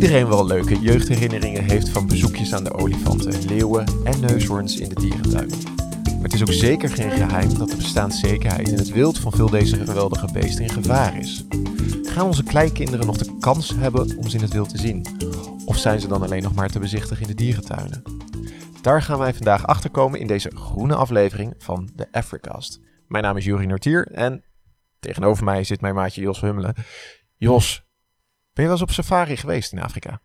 iedereen wel leuke jeugdherinneringen heeft van bezoekjes aan de olifanten, leeuwen en neushoorns in de dierentuin. Maar het is ook zeker geen geheim dat de bestaanszekerheid in het wild van veel deze geweldige beesten in gevaar is. Gaan onze kleinkinderen nog de kans hebben om ze in het wild te zien? Of zijn ze dan alleen nog maar te bezichtigen in de dierentuinen? Daar gaan wij vandaag achter komen in deze groene aflevering van de Africast. Mijn naam is Juri Nortier en tegenover mij zit mijn maatje Jos Hummelen. Jos, ben je wel eens op safari geweest in Afrika?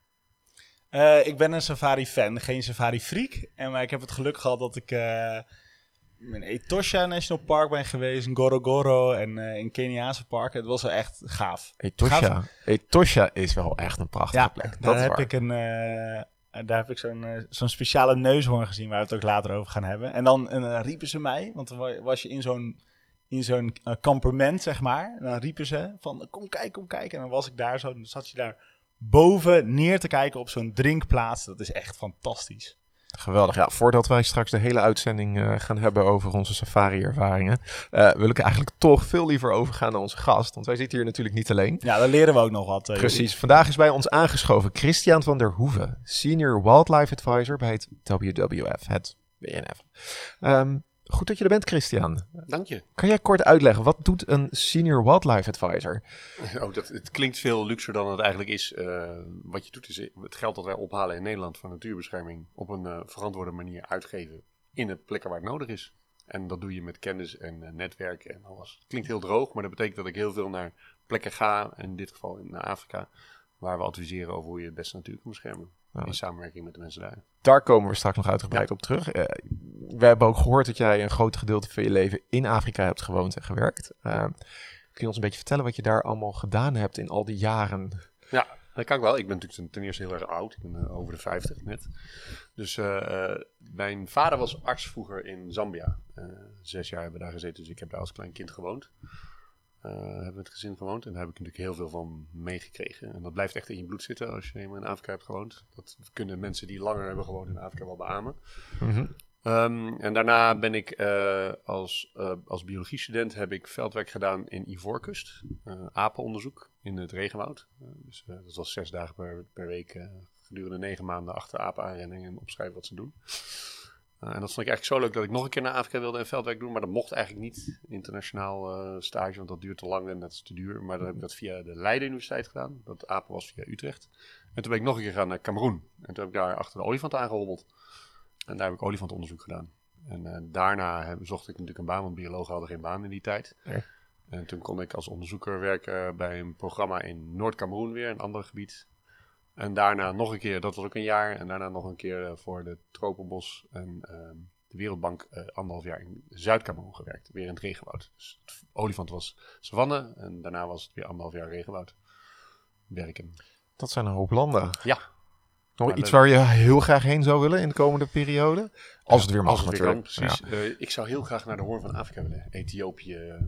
Uh, ik ben een safari-fan, geen safari-freak. En maar ik heb het geluk gehad dat ik uh, in Etosha National Park ben geweest, in Gorogoro en uh, in Keniaanse park. Het was wel echt gaaf. Etosha, gaaf. Etosha is wel echt een prachtige ja, plek. Daar heb, ik een, daar heb ik zo'n zo'n speciale neushoorn gezien, waar we het ook later over gaan hebben. En dan riepen ze mij, want dan was je in zo'n in zo'n uh, kampement, zeg maar. En dan riepen ze van, kom kijken, kom kijken. En dan was ik daar zo, dan zat je daar boven neer te kijken op zo'n drinkplaats. Dat is echt fantastisch. Geweldig. Ja, voordat wij straks de hele uitzending uh, gaan hebben over onze safari-ervaringen, uh, wil ik eigenlijk toch veel liever overgaan naar onze gast. Want wij zitten hier natuurlijk niet alleen. Ja, dan leren we ook nog wat. Uh, Precies. Vandaag is bij ons aangeschoven Christian van der Hoeven, Senior Wildlife Advisor bij het WWF, het WNF. Um, Goed dat je er bent, Christian. Dank je. Kan jij kort uitleggen, wat doet een Senior Wildlife Advisor? Oh, dat, het klinkt veel luxer dan het eigenlijk is. Uh, wat je doet is het geld dat wij ophalen in Nederland voor natuurbescherming op een uh, verantwoorde manier uitgeven in de plekken waar het nodig is. En dat doe je met kennis en uh, netwerk en alles. Klinkt heel droog, maar dat betekent dat ik heel veel naar plekken ga, in dit geval naar Afrika, waar we adviseren over hoe je het beste natuur kan beschermen. In samenwerking met de mensen daar. Daar komen we straks nog uitgebreid op terug. Uh, we hebben ook gehoord dat jij een groot gedeelte van je leven in Afrika hebt gewoond en gewerkt. Uh, kun je ons een beetje vertellen wat je daar allemaal gedaan hebt in al die jaren? Ja, dat kan ik wel. Ik ben natuurlijk ten eerste heel erg oud. Ik ben uh, over de 50 net. Dus mijn vader was arts vroeger in Zambia. zes jaar hebben we daar gezeten, dus ik heb daar als klein kind gewoond. Uh, hebben we het gezin gewoond. En daar heb ik natuurlijk heel veel van meegekregen. En dat blijft echt in je bloed zitten als je in Afrika hebt gewoond. Dat kunnen mensen die langer hebben gewoond in Afrika wel beamen. Mm um, en daarna ben ik uh, als, uh, als biologiestudent heb ik veldwerk gedaan in Ivoorkust. apenonderzoek in het regenwoud. dus dat was zes dagen per, per week gedurende negen maanden achter apen aanrennen en opschrijven wat ze doen. Uh, en dat vond ik eigenlijk zo leuk dat ik nog een keer naar Afrika wilde en veldwerk doen. Maar dat mocht eigenlijk niet, internationaal uh, stage, want dat duurt te lang en dat is te duur. Maar dan heb ik dat via de Leiden Universiteit gedaan. Dat apen was via Utrecht. En toen ben ik nog een keer gaan naar Cameroen. En toen heb ik daar achter de olifant aangehobbeld. En daar heb ik olifantonderzoek gedaan. En uh, daarna heb, zocht ik natuurlijk een baan, want biologen hadden geen baan in die tijd. Ja. En toen kon ik als onderzoeker werken bij een programma in Noord-Cameroen weer, een ander gebied. En daarna nog een keer, dat was ook een jaar. En daarna nog een keer uh, voor de Tropenbos en uh, de Wereldbank uh, anderhalf jaar in Zuid-Cameroen gewerkt. Weer in het regenwoud. Dus het olifant was savanne en daarna was het weer anderhalf jaar regenwoud werken. Dat zijn een hoop landen. Ja. Nog iets waar je heel graag heen zou willen in de komende periode? Als het weer mag het natuurlijk. precies. Ja. ik zou heel graag naar de Hoorn van Afrika willen. Ethiopië,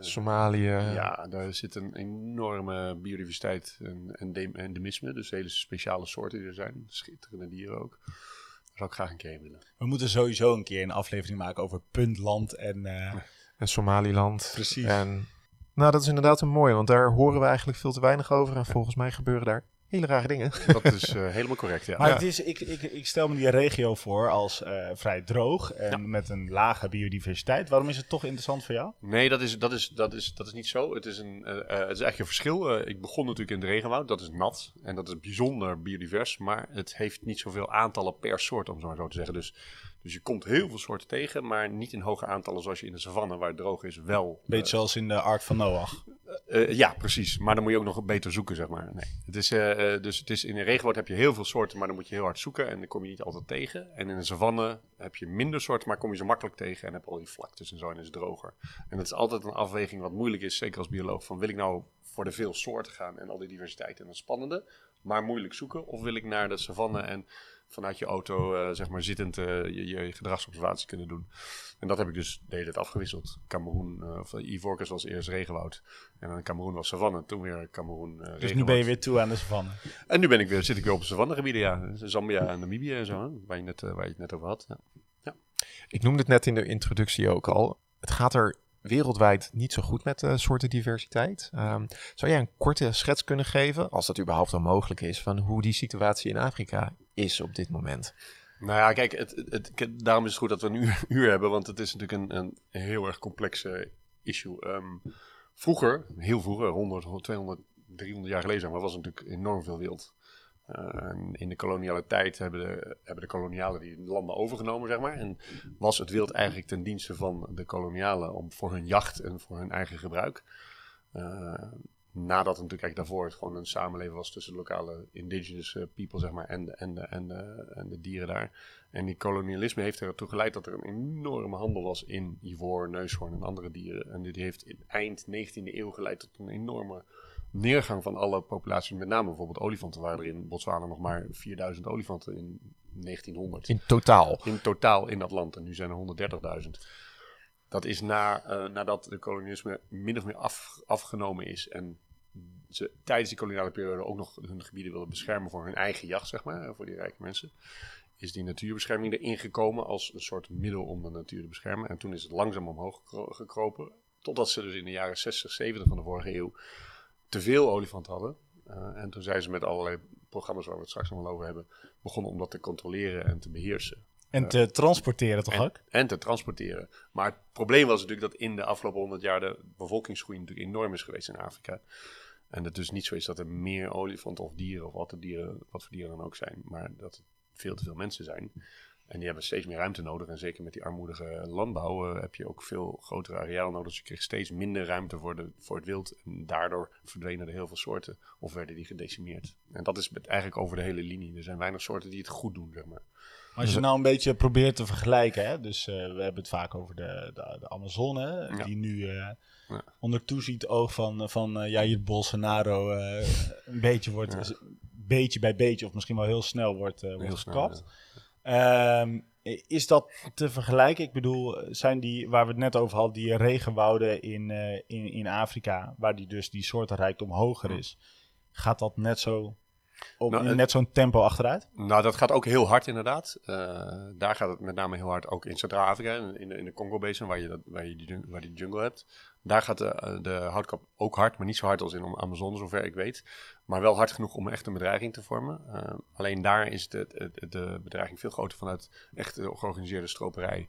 Somalië. Ja, daar zit een enorme biodiversiteit en, en endemisme. Dus hele speciale soorten die er zijn. Schitterende dieren ook. Daar zou ik graag een keer willen. We moeten sowieso een keer een aflevering maken over puntland en... Uh... En Somaliland. Precies. En, nou, dat is inderdaad een mooie, want daar horen we eigenlijk veel te weinig over. En volgens mij gebeuren daar hele rare dingen. Dat is uh, helemaal correct, ja. Maar ja. Het is, ik, ik, ik stel me die regio voor als uh, vrij droog en ja. met een lage biodiversiteit. Waarom is het toch interessant voor jou? Nee, dat is, dat is, dat is, dat is niet zo. Het is, een, uh, het is eigenlijk een verschil. ik begon natuurlijk in het regenwoud. Dat is nat en dat is bijzonder biodivers. Maar het heeft niet zoveel aantallen per soort, om zo maar zo te zeggen. Dus dus je komt heel veel soorten tegen, maar niet in hoge aantallen zoals je in de savanne, waar het droog is, wel. Beetje uh, zoals in de Ark van Noach. Uh, ja, precies. Maar dan moet je ook nog beter zoeken, zeg maar. Nee. Het is, dus het is, in een regenwoud heb je heel veel soorten, maar dan moet je heel hard zoeken en dan kom je niet altijd tegen. En in een savanne heb je minder soorten, maar kom je ze makkelijk tegen en heb al die vlaktes en zo en is het droger. En dat is altijd een afweging wat moeilijk is, zeker als bioloog. Van wil ik nou voor de veel soorten gaan en al die diversiteit en dat spannende, maar moeilijk zoeken? Of wil ik naar de savanne en vanuit je auto, uh, zeg maar, zittend uh, je, je gedragsobservatie kunnen doen. En dat heb ik dus de hele tijd afgewisseld. Cameroen, uh, of Ivorcus was eerst regenwoud. En dan Cameroen was savanne. Toen weer Cameroen Dus regenwoud. nu ben je weer toe aan de savanne? En nu ben ik weer, zit ik weer op de savannegebieden, ja. Zambia en Namibië en zo, hè? waar, je net, waar je het net over had. Ja. ja. Ik noemde het net in de introductie ook al. Het gaat er wereldwijd niet zo goed met uh, soortendiversiteit. Um, zou jij een korte schets kunnen geven, als dat überhaupt al mogelijk is, van hoe die situatie in Afrika is op dit moment? Nou ja, kijk, het, het, daarom is het goed dat we een uur, hebben, want het is natuurlijk een, een heel erg complexe issue. Um, vroeger, heel vroeger, 100, 200, 300 jaar geleden, maar was natuurlijk enorm veel wild. Uh, in de koloniale tijd hebben de, hebben de kolonialen die landen overgenomen, zeg maar. En was het wild eigenlijk ten dienste van de kolonialen om, voor hun jacht en voor hun eigen gebruik. Uh, nadat het natuurlijk eigenlijk daarvoor het gewoon een samenleving was tussen de lokale indigenous eh, people, zeg maar, en, en, de, en, en de dieren daar. En die kolonialisme heeft ertoe geleid dat er een enorme handel was in ivoor, neushoorn en andere dieren. En die heeft in eind 19e eeuw geleid tot een enorme neergang van alle populaties. Met name bijvoorbeeld olifanten waren er in Botswana nog maar 4000 olifanten in 1900. In totaal? In totaal in dat land. En nu zijn er 130.000. Dat is na, uh, nadat de kolonialisme min of meer af, afgenomen is en ze tijdens die koloniale periode ook nog hun gebieden willen beschermen voor hun eigen jacht, zeg maar, voor die rijke mensen, is die natuurbescherming erin gekomen als een soort middel om de natuur te beschermen. En toen is het langzaam omhoog gekropen, totdat ze dus in de jaren 60, 70 van de vorige eeuw te veel olifant hadden. Uh, en toen zijn ze met allerlei programma's waar we het straks nog wel over hebben, begonnen om dat te controleren en te beheersen. En te transporteren toch en, ook? En te transporteren. Maar het probleem was natuurlijk dat in de afgelopen honderd jaar de bevolkingsgroei natuurlijk enorm is geweest in Afrika. En het dus niet zo is dat er meer olifanten of dieren of wat, de dieren, wat voor dieren dan ook zijn, maar dat er veel te veel mensen zijn. En die hebben steeds meer ruimte nodig. En zeker met die armoedige landbouw uh, heb je ook veel grotere areaal nodig. Dus je kreeg steeds minder ruimte voor, de, voor het wild. En daardoor verdwenen er heel veel soorten of werden die gedecimeerd. En dat is eigenlijk over de hele linie. Er zijn weinig soorten die het goed doen, zeg maar. Als je nou een beetje probeert te vergelijken, hè? dus uh, we hebben het vaak over de, de, de Amazone, ja. die nu uh, ja. onder toeziet oog van, van uh, Jair Bolsonaro een beetje wordt, ja. beetje bij beetje, of misschien wel heel snel wordt, wordt heel gekapt. Snel, Um, is dat te vergelijken? Ik bedoel, zijn die, waar we het net over hadden, die regenwouden in, uh, in, in Afrika, waar die dus die soortenrijkdom hoger is, gaat dat net zo op nou, net zo'n tempo achteruit? Nou, dat gaat ook heel hard inderdaad. Uh, daar gaat het met name heel hard ook in Centraal-Afrika, in de, in de Congo-basin, waar je, dat, waar, je die, waar die jungle hebt. Daar gaat de, de houtkap ook hard, maar niet zo hard als in Amazon, zover ik weet. Maar wel hard genoeg om echt een bedreiging te vormen. Uh, alleen daar is de, de, de, bedreiging veel groter vanuit echt de georganiseerde stroperij.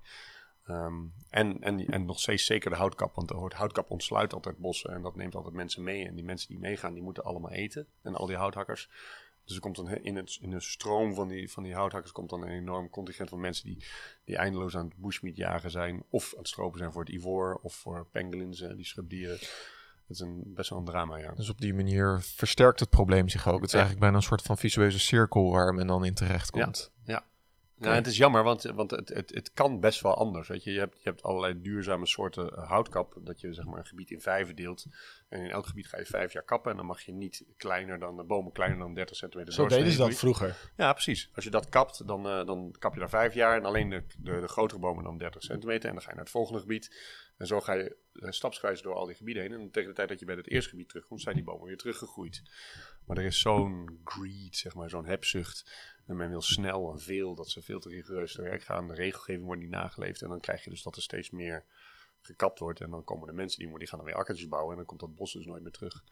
Um, en, en, en nog steeds zeker de houtkap, want de houtkap ontsluit altijd bossen en dat neemt altijd mensen mee. En die mensen die meegaan, die moeten allemaal eten. En al die houthakkers. Dus er komt dan in, het, in de stroom van die, van die houthakkers komt dan een enorm contingent van mensen die, die eindeloos aan het bushmeat jagen zijn. Of aan het stropen zijn voor het ivoor of voor pangolins, die schubdieren. Het is een, best wel een drama, ja. Dus op die manier versterkt het probleem zich ook. Het is eigenlijk bijna een soort van visueuze cirkel waar men dan in terecht komt. Ja, ja. Ja, het is jammer, want, want het, het, het kan best wel anders. Weet je. Je, hebt, je hebt allerlei duurzame soorten houtkap, dat je zeg maar, een gebied in vijven deelt. En in elk gebied ga je vijf jaar kappen en dan mag je niet kleiner dan de bomen kleiner dan 30 centimeter. Zo deden ze dat vroeger. Ja, precies. Als je dat kapt, dan, uh, dan kap je daar vijf jaar en alleen de, de, de grotere bomen dan 30 centimeter. En dan ga je naar het volgende gebied. En zo ga je uh, stapsgewijs door al die gebieden heen. En tegen de tijd dat je bij het eerste gebied terugkomt, zijn die bomen weer teruggegroeid. Maar er is zo'n greed, zeg maar, zo'n hebzucht. En men wil snel en veel, dat ze veel te rigoureus te werk gaan. De regelgeving wordt niet nageleefd. En dan krijg je dus dat er steeds meer gekapt wordt. En dan komen de mensen die, die gaan dan weer akkertjes bouwen. En dan komt dat bos dus nooit meer terug.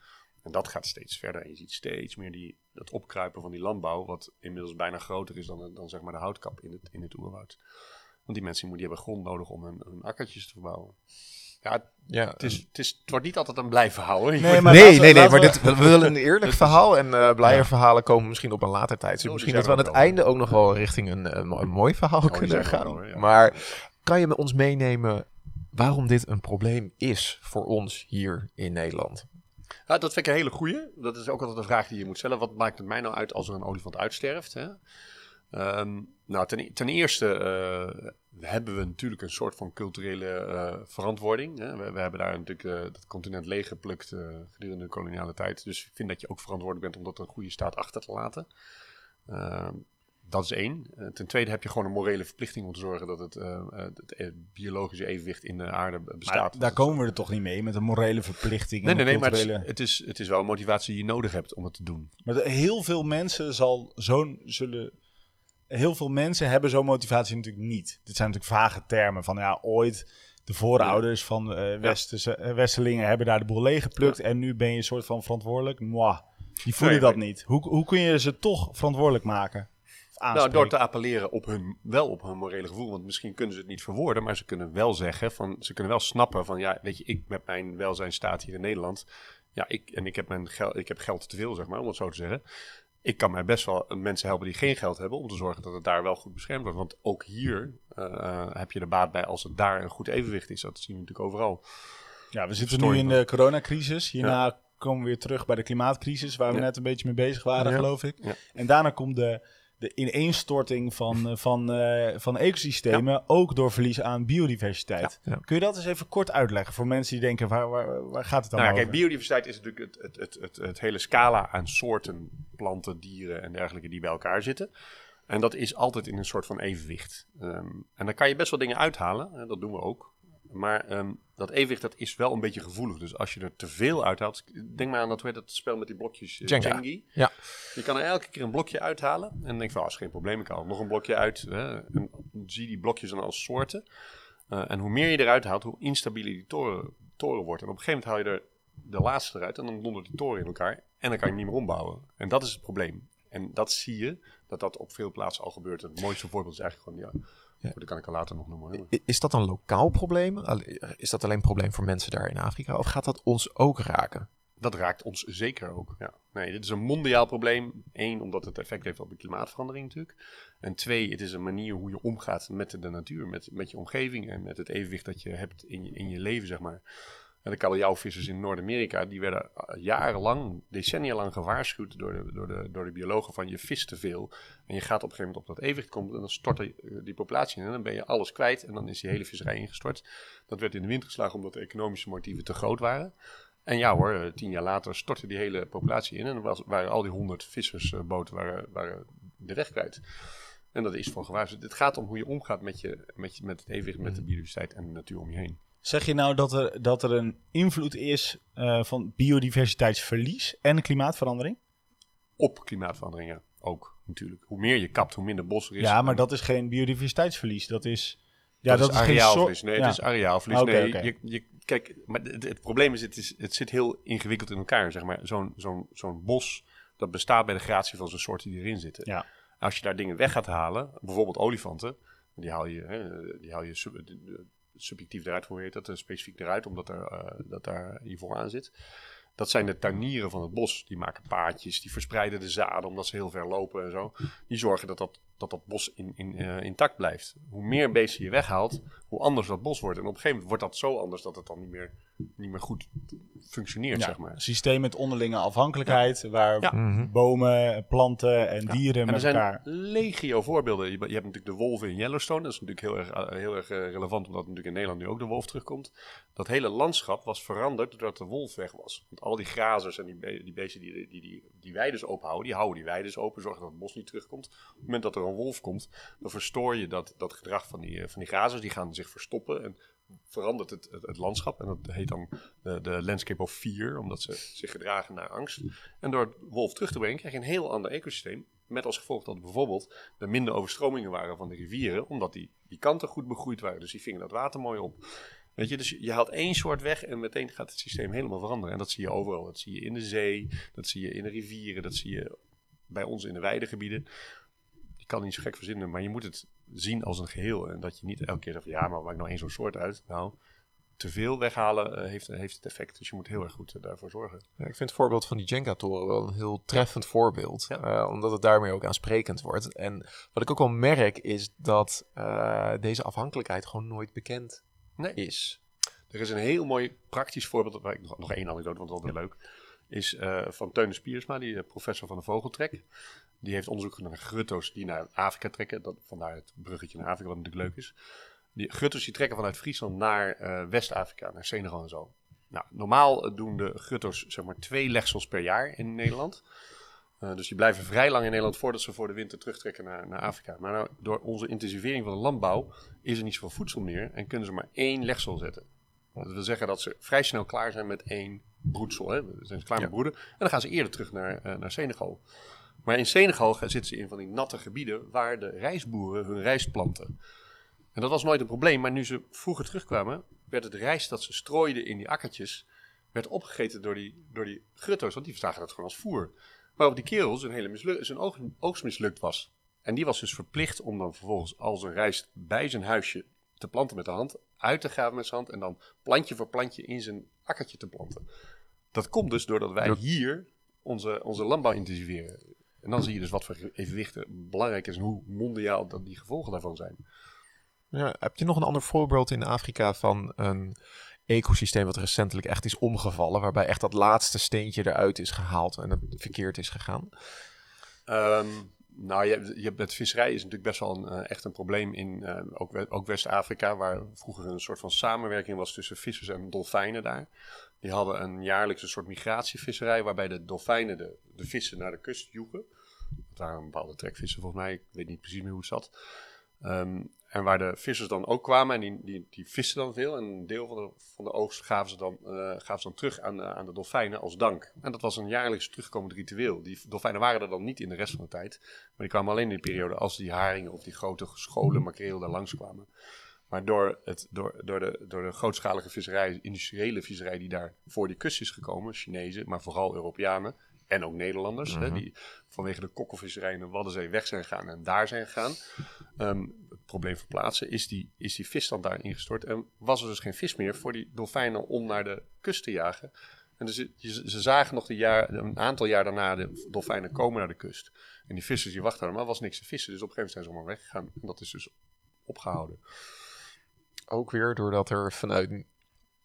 En dat gaat steeds verder. En je ziet steeds meer die, dat opkruipen van die landbouw. Wat inmiddels bijna groter is dan, dan zeg maar de houtkap in het, in het oerwoud. Want die mensen die hebben grond nodig om hun, hun akkertjes te verbouwen. Ja, ja het, is, het, is, het wordt niet altijd een blij verhaal. Hoor. Nee, maar nee, nee, nee, maar dit, we willen een eerlijk verhaal. En uh, blije ja. verhalen komen misschien op een later tijd. Dus oh, misschien dat we aan het einde ook nog wel richting een, een, een mooi verhaal oh, kunnen gaan. Wel, ja. Maar kan je met ons meenemen waarom dit een probleem is voor ons hier in Nederland? Ja, dat vind ik een hele goeie. Dat is ook altijd een vraag die je moet stellen. Wat maakt het mij nou uit als er een olifant uitsterft? Hè? Um, nou, ten, ten eerste uh, hebben we natuurlijk een soort van culturele uh, verantwoording. Hè? We, we, hebben daar natuurlijk uh, dat continent leeggeplukt gedurende de koloniale tijd. Dus ik vind dat je ook verantwoordelijk bent om dat een goede staat achter te laten. Ehm, dat is één. ten tweede heb je gewoon een morele verplichting om te zorgen dat het, het biologische evenwicht in de aarde bestaat. Maar daar komen we er toch niet mee met een morele verplichting? Nee, nee, nee, culturele... maar het is, het, is, het is wel een motivatie die je nodig hebt om het te doen. Maar heel veel mensen zal zo'n zullen heel veel mensen hebben zo'n motivatie natuurlijk niet. Dit zijn natuurlijk vage termen van ja, ooit de voorouders van eh westerse, Westerlingen hebben daar de boel leeggeplukt. En nu ben je een soort van verantwoordelijk. Mwah. Die voelen Nee, dat niet. Hoe, hoe kun je ze toch verantwoordelijk maken? Nou, door te appelleren op hun, wel op hun morele gevoel. Want misschien kunnen ze het niet verwoorden, maar ze kunnen wel zeggen van, ze kunnen wel snappen van, ja, weet je, ik met mijn welzijn staat hier in Nederland. Ja, ik, en ik heb, mijn geld, ik heb geld te veel, zeg maar, om het zo te zeggen. Ik kan mij best wel mensen helpen die geen geld hebben, om te zorgen dat het daar wel goed beschermd wordt. Want ook hier eh, eh, heb je er baat bij als het daar een goed evenwicht is. Dat zien we natuurlijk overal. Ja, we zitten Story nu in van. de coronacrisis. Hierna komen we weer terug bij de klimaatcrisis, waar we Ja. net een beetje mee bezig waren, Ja. geloof ik. En daarna komt de, de ineenstorting van, eh, van, eh, van ecosystemen, ook door verlies aan biodiversiteit. Ja. Ja. Kun je dat eens even kort uitleggen voor mensen die denken, waar, waar, waar gaat het dan Nou, over? kijk, biodiversiteit is natuurlijk het, het, het, het, het hele scala aan soorten, planten, dieren en dergelijke die bij elkaar zitten. En dat is altijd in een soort van evenwicht. Ehm, en dan kan je best wel dingen uithalen, hè, dat doen we ook. Maar ehm, dat evenwicht dat is wel een beetje gevoelig. Dus als je er te veel uithaalt, denk maar aan dat, dat spel met die blokjes uh, Jenga. Jengi. Ja. Je kan er elke keer een blokje uithalen. En dan denk van, ah, is geen probleem, ik haal nog een blokje uit. Hè. En zie die blokjes dan als soorten. Eh, en hoe meer je eruit haalt, hoe instabieler die toren, toren wordt. En op een gegeven moment haal je er de laatste eruit en dan dondert die toren in elkaar. En dan kan je hem niet meer ombouwen. En dat is het probleem. En dat zie je, dat dat op veel plaatsen al gebeurt. Het mooiste voorbeeld is eigenlijk gewoon, ja, Ja. dat kan ik al later nog noemen. Is dat een lokaal probleem? Is dat alleen een probleem voor mensen daar in Afrika? Of gaat dat ons ook raken? Dat raakt ons zeker ook. Ja. Nee, dit is een mondiaal probleem. Eén, omdat het effect heeft op de klimaatverandering natuurlijk. En twee, het is een manier hoe je omgaat met de natuur, met, met je omgeving en met het evenwicht dat je hebt in je, in je leven, zeg maar. En de kabeljauwvissers in Noord-Amerika, die werden eh, jarenlang, decennia lang gewaarschuwd door de, door, de, door de biologen van je vist te veel. En je gaat op een gegeven moment op dat evenwicht komen en dan stort eh, die populatie in en dan ben je alles kwijt en dan is die hele visserij ingestort. Dat werd in de wind geslagen omdat de economische motieven te groot waren. En ja hoor, eh, tien jaar later stortte die hele populatie in. En dan was, waren al die honderd vissersboten waren, waren de weg kwijt. En dat is voor gewaarschuwd. Het gaat om hoe je omgaat met, je, met, je, met het evenwicht, met de biodiversiteit en de natuur om je heen. Zeg je nou dat er, dat er een invloed is eh, van biodiversiteitsverlies en klimaatverandering? Op klimaatveranderingen ook natuurlijk. Hoe meer je kapt, hoe minder bos er is. Ja, maar dat is geen biodiversiteitsverlies. Dat is... Ja, dat, is areaalverlies. Nee, ja. het is areaalverlies. Nee. Je, je, kijk, maar het, het probleem is het, is, het zit heel ingewikkeld in elkaar. Zeg maar. Zo'n zo'n zo'n bos, dat bestaat bij de gratie van zijn soorten die erin zitten. Ja. Als je daar dingen weg gaat halen, bijvoorbeeld olifanten, die haal je, hè, die haal je subjectief eruit, hoe heet dat, eh, specifiek eruit, omdat er, eh, dat daar hiervoor aan zit. Dat zijn de tuinieren van het bos. Die maken paadjes, die verspreiden de zaden omdat ze heel ver lopen en zo. Die zorgen dat dat, dat, dat bos in, in, eh, intact blijft. Hoe meer beesten je weghaalt, hoe anders dat bos wordt. En op een gegeven moment wordt dat zo anders dat het dan niet meer, niet meer goed functioneert, Ja, zeg maar. een systeem met onderlinge afhankelijkheid, waar Ja. Mhm. bomen, planten en dieren En er met zijn elkaar... legio voorbeelden. Je, je hebt natuurlijk de wolven in Yellowstone. Dat is natuurlijk heel erg, eh, heel erg eh, relevant, omdat natuurlijk in Nederland nu ook de wolf terugkomt. Dat hele landschap was veranderd doordat de wolf weg was. Want al die grazers en die, be- die beesten die, die, die, die weides openhouden, die houden die weides open, zorgen dat het bos niet terugkomt. Op het moment dat er wolf komt, dan verstoor je dat, dat gedrag van die, eh, van die grazers. Die gaan zich verstoppen en verandert het, het, landschap. En dat heet dan de, de landscape of fear, omdat ze zich gedragen naar angst. En door het wolf terug te brengen, krijg je een heel ander ecosysteem. Met als gevolg dat bijvoorbeeld er minder overstromingen waren van de rivieren, omdat die, die kanten goed begroeid waren. Dus die vingen dat water mooi op. Weet je, dus je haalt één soort weg en meteen gaat het systeem helemaal veranderen. En dat zie je overal. Dat zie je in de zee, dat zie je in de rivieren, dat zie je bij ons in de weidegebieden. Kan zo gek verzinnen, maar je moet het zien als een geheel. En dat je niet elke keer zegt, ja, maar maak nou één zo'n soort uit. Nou, te veel weghalen eh, heeft, heeft het effect. Dus je moet heel erg goed eh, daarvoor zorgen. Ja, ik vind het voorbeeld van die Jenga-toren wel een heel treffend voorbeeld. Ja. eh, omdat het daarmee ook aansprekend wordt. En wat ik ook wel merk is dat deze afhankelijkheid gewoon nooit bekend Nee. is. Er is een heel mooi praktisch voorbeeld, waar ik nog, nog één anekdote, want dat is wel leuk. Is eh, van Teunus Piersma, die eh, professor van de vogeltrek. Die heeft onderzoek gedaan naar grutto's die naar Afrika trekken. Dat, vandaar het bruggetje naar Afrika, wat natuurlijk leuk is. Die grutto's die trekken vanuit Friesland naar eh, West-Afrika, naar Senegal en zo. Nou, normaal doen de grutto's zeg maar twee legsels per jaar in Nederland. Dus die blijven vrij lang in Nederland voordat ze voor de winter terugtrekken naar, naar Afrika. Maar nou, door onze intensivering van de landbouw is er niet zoveel voedsel meer en kunnen ze maar één legsel zetten. Dat wil zeggen dat ze vrij snel klaar zijn met één broedsel. Hè. Zijn klaar met broeden. En dan gaan ze eerder terug naar, eh, naar Senegal. Maar in Senegal zitten ze in van die natte gebieden waar de rijstboeren hun rijst planten. En dat was nooit een probleem, maar nu ze vroeger terugkwamen, werd het rijst dat ze strooiden in die akkertjes, werd opgegeten door die, door die grutto's, want die verzagen dat gewoon als voer. Waarop die kerel zijn, hele zijn oog- oogst mislukt was. En die was dus verplicht om dan vervolgens al zijn rijst bij zijn huisje te planten met de hand, uit te graven met zijn hand en dan plantje voor plantje in zijn akkertje te planten. Dat komt dus doordat wij hier onze, onze landbouw intensiveren. En dan zie je dus wat voor evenwichten belangrijk is en hoe mondiaal dat die gevolgen daarvan zijn. Ja, heb je nog een ander voorbeeld in Afrika van een ecosysteem wat recentelijk echt is omgevallen, waarbij echt dat laatste steentje eruit is gehaald en het verkeerd is gegaan? Ehm, nou, je, je, met visserij is natuurlijk best wel een, eh, echt een probleem in eh, ook, ook West-Afrika, waar vroeger een soort van samenwerking was tussen vissers en dolfijnen daar. Die hadden een jaarlijkse soort migratievisserij, waarbij de dolfijnen de, de vissen naar de kust joegen. Dat waren bepaalde trekvissen volgens mij, ik weet niet precies meer hoe het zat. Ehm, en waar de vissers dan ook kwamen en die, die, die visten dan veel. En een deel van de, van de oogst gaven ze dan, eh, gaven ze dan terug aan, de- aan de dolfijnen als dank. En dat was een jaarlijks terugkomend ritueel. Die dolfijnen waren er dan niet in de rest van de tijd. Maar die kwamen alleen in die periode als die haringen of die grote scholen makreel daar langskwamen. Maar door, het, door, door, de, door de grootschalige visserij, industriële visserij die daar voor die kust is gekomen, Chinezen, maar vooral Europeanen en ook Nederlanders, hè, die vanwege de kokkelvisserij in de Waddenzee weg zijn gegaan en daar zijn gegaan. Ehm, het probleem verplaatsen is die, is die visstand daar ingestort en was er dus geen vis meer voor die dolfijnen om naar de kust te jagen. En dus, je- ze zagen nog de jaar, een aantal jaar daarna de dolfijnen komen naar de kust. En die vissers die wachten, maar was niks te vissen. Dus op een gegeven moment zijn ze allemaal weggegaan. En dat is dus opgehouden. Ook weer doordat er vanuit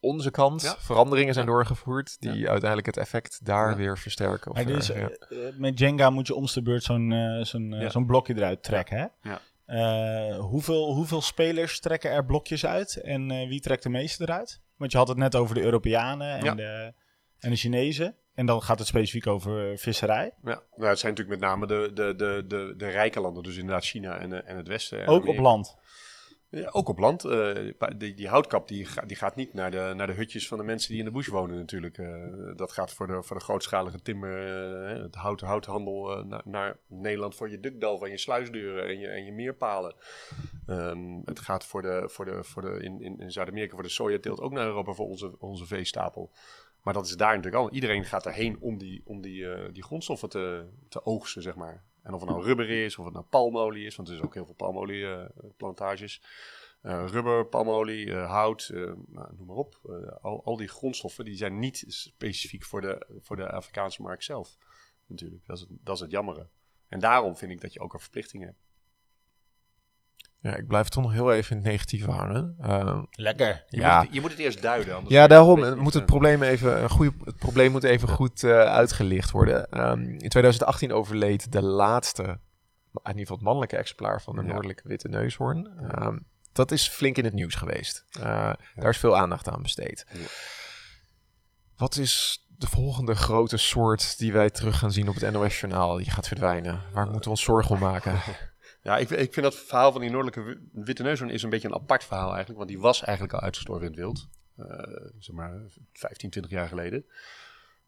onze kant Ja. veranderingen zijn doorgevoerd die uiteindelijk het effect daar Ja. weer versterken. Of, dus, eh, ja. eh, met Jenga moet je om de beurt zo'n eh, zo'n blokje eruit trekken, hè? Ja. Eh, hoeveel, hoeveel spelers trekken er blokjes uit en eh, wie trekt de meeste eruit? Want je had het net over de Europeanen en, Ja. de, en de Chinezen. En dan gaat het specifiek over visserij. Ja, nou, het zijn natuurlijk met name de, de, de, de, de rijke landen. Dus inderdaad China en, en het Westen. en Ook op land. Ook op land. Eh, die, die houtkap die, die gaat niet naar de, naar de hutjes van de mensen die in de bush wonen natuurlijk. Eh, dat gaat voor de, voor de grootschalige timmer, eh, het hout, houthandel naar, naar Nederland voor je dukdal van je sluisdeuren en je, en je meerpalen. Ehm, het gaat voor de, voor de, voor de, in, in, Zuid-Amerika voor de sojateelt ook naar Europa voor onze, onze veestapel. Maar dat is daar natuurlijk al. Iedereen gaat erheen om die, om die, die grondstoffen te, te oogsten, zeg maar. En of het nou rubber is, of het nou palmolie is, want er is ook heel veel palmolieplantages. Eh rubber, palmolie, eh, hout, eh, nou, noem maar op. Eh, al, al die grondstoffen die zijn niet specifiek voor de, voor de Afrikaanse markt zelf. Natuurlijk, dat is, het, dat is jammere. En daarom vind ik dat je ook een verplichting hebt. Ja, ik blijf toch nog heel even in het negatieve hangen. Eh, Lekker. Je, Ja. moet, het, je moet het eerst duiden. Ja, daarom moet het probleem even, een goede, het probleem moet even goed eh, uitgelicht worden. Ehm, in 2018 overleed de laatste, in ieder geval het mannelijke exemplaar van de Ja. noordelijke witte neushoorn. Ehm, dat is flink in het nieuws geweest. Eh, Daar is veel aandacht aan besteed. Ja. Wat is de volgende grote soort die wij terug gaan zien op het NOS-journaal? Die gaat verdwijnen. Waar moeten we ons zorgen om maken? Ja, ik, ik vind dat verhaal van die noordelijke wi- witte neushoorn is een beetje een apart verhaal eigenlijk. Want die was eigenlijk al uitgestorven in het wild. Eh, zeg maar 15, 20 jaar geleden.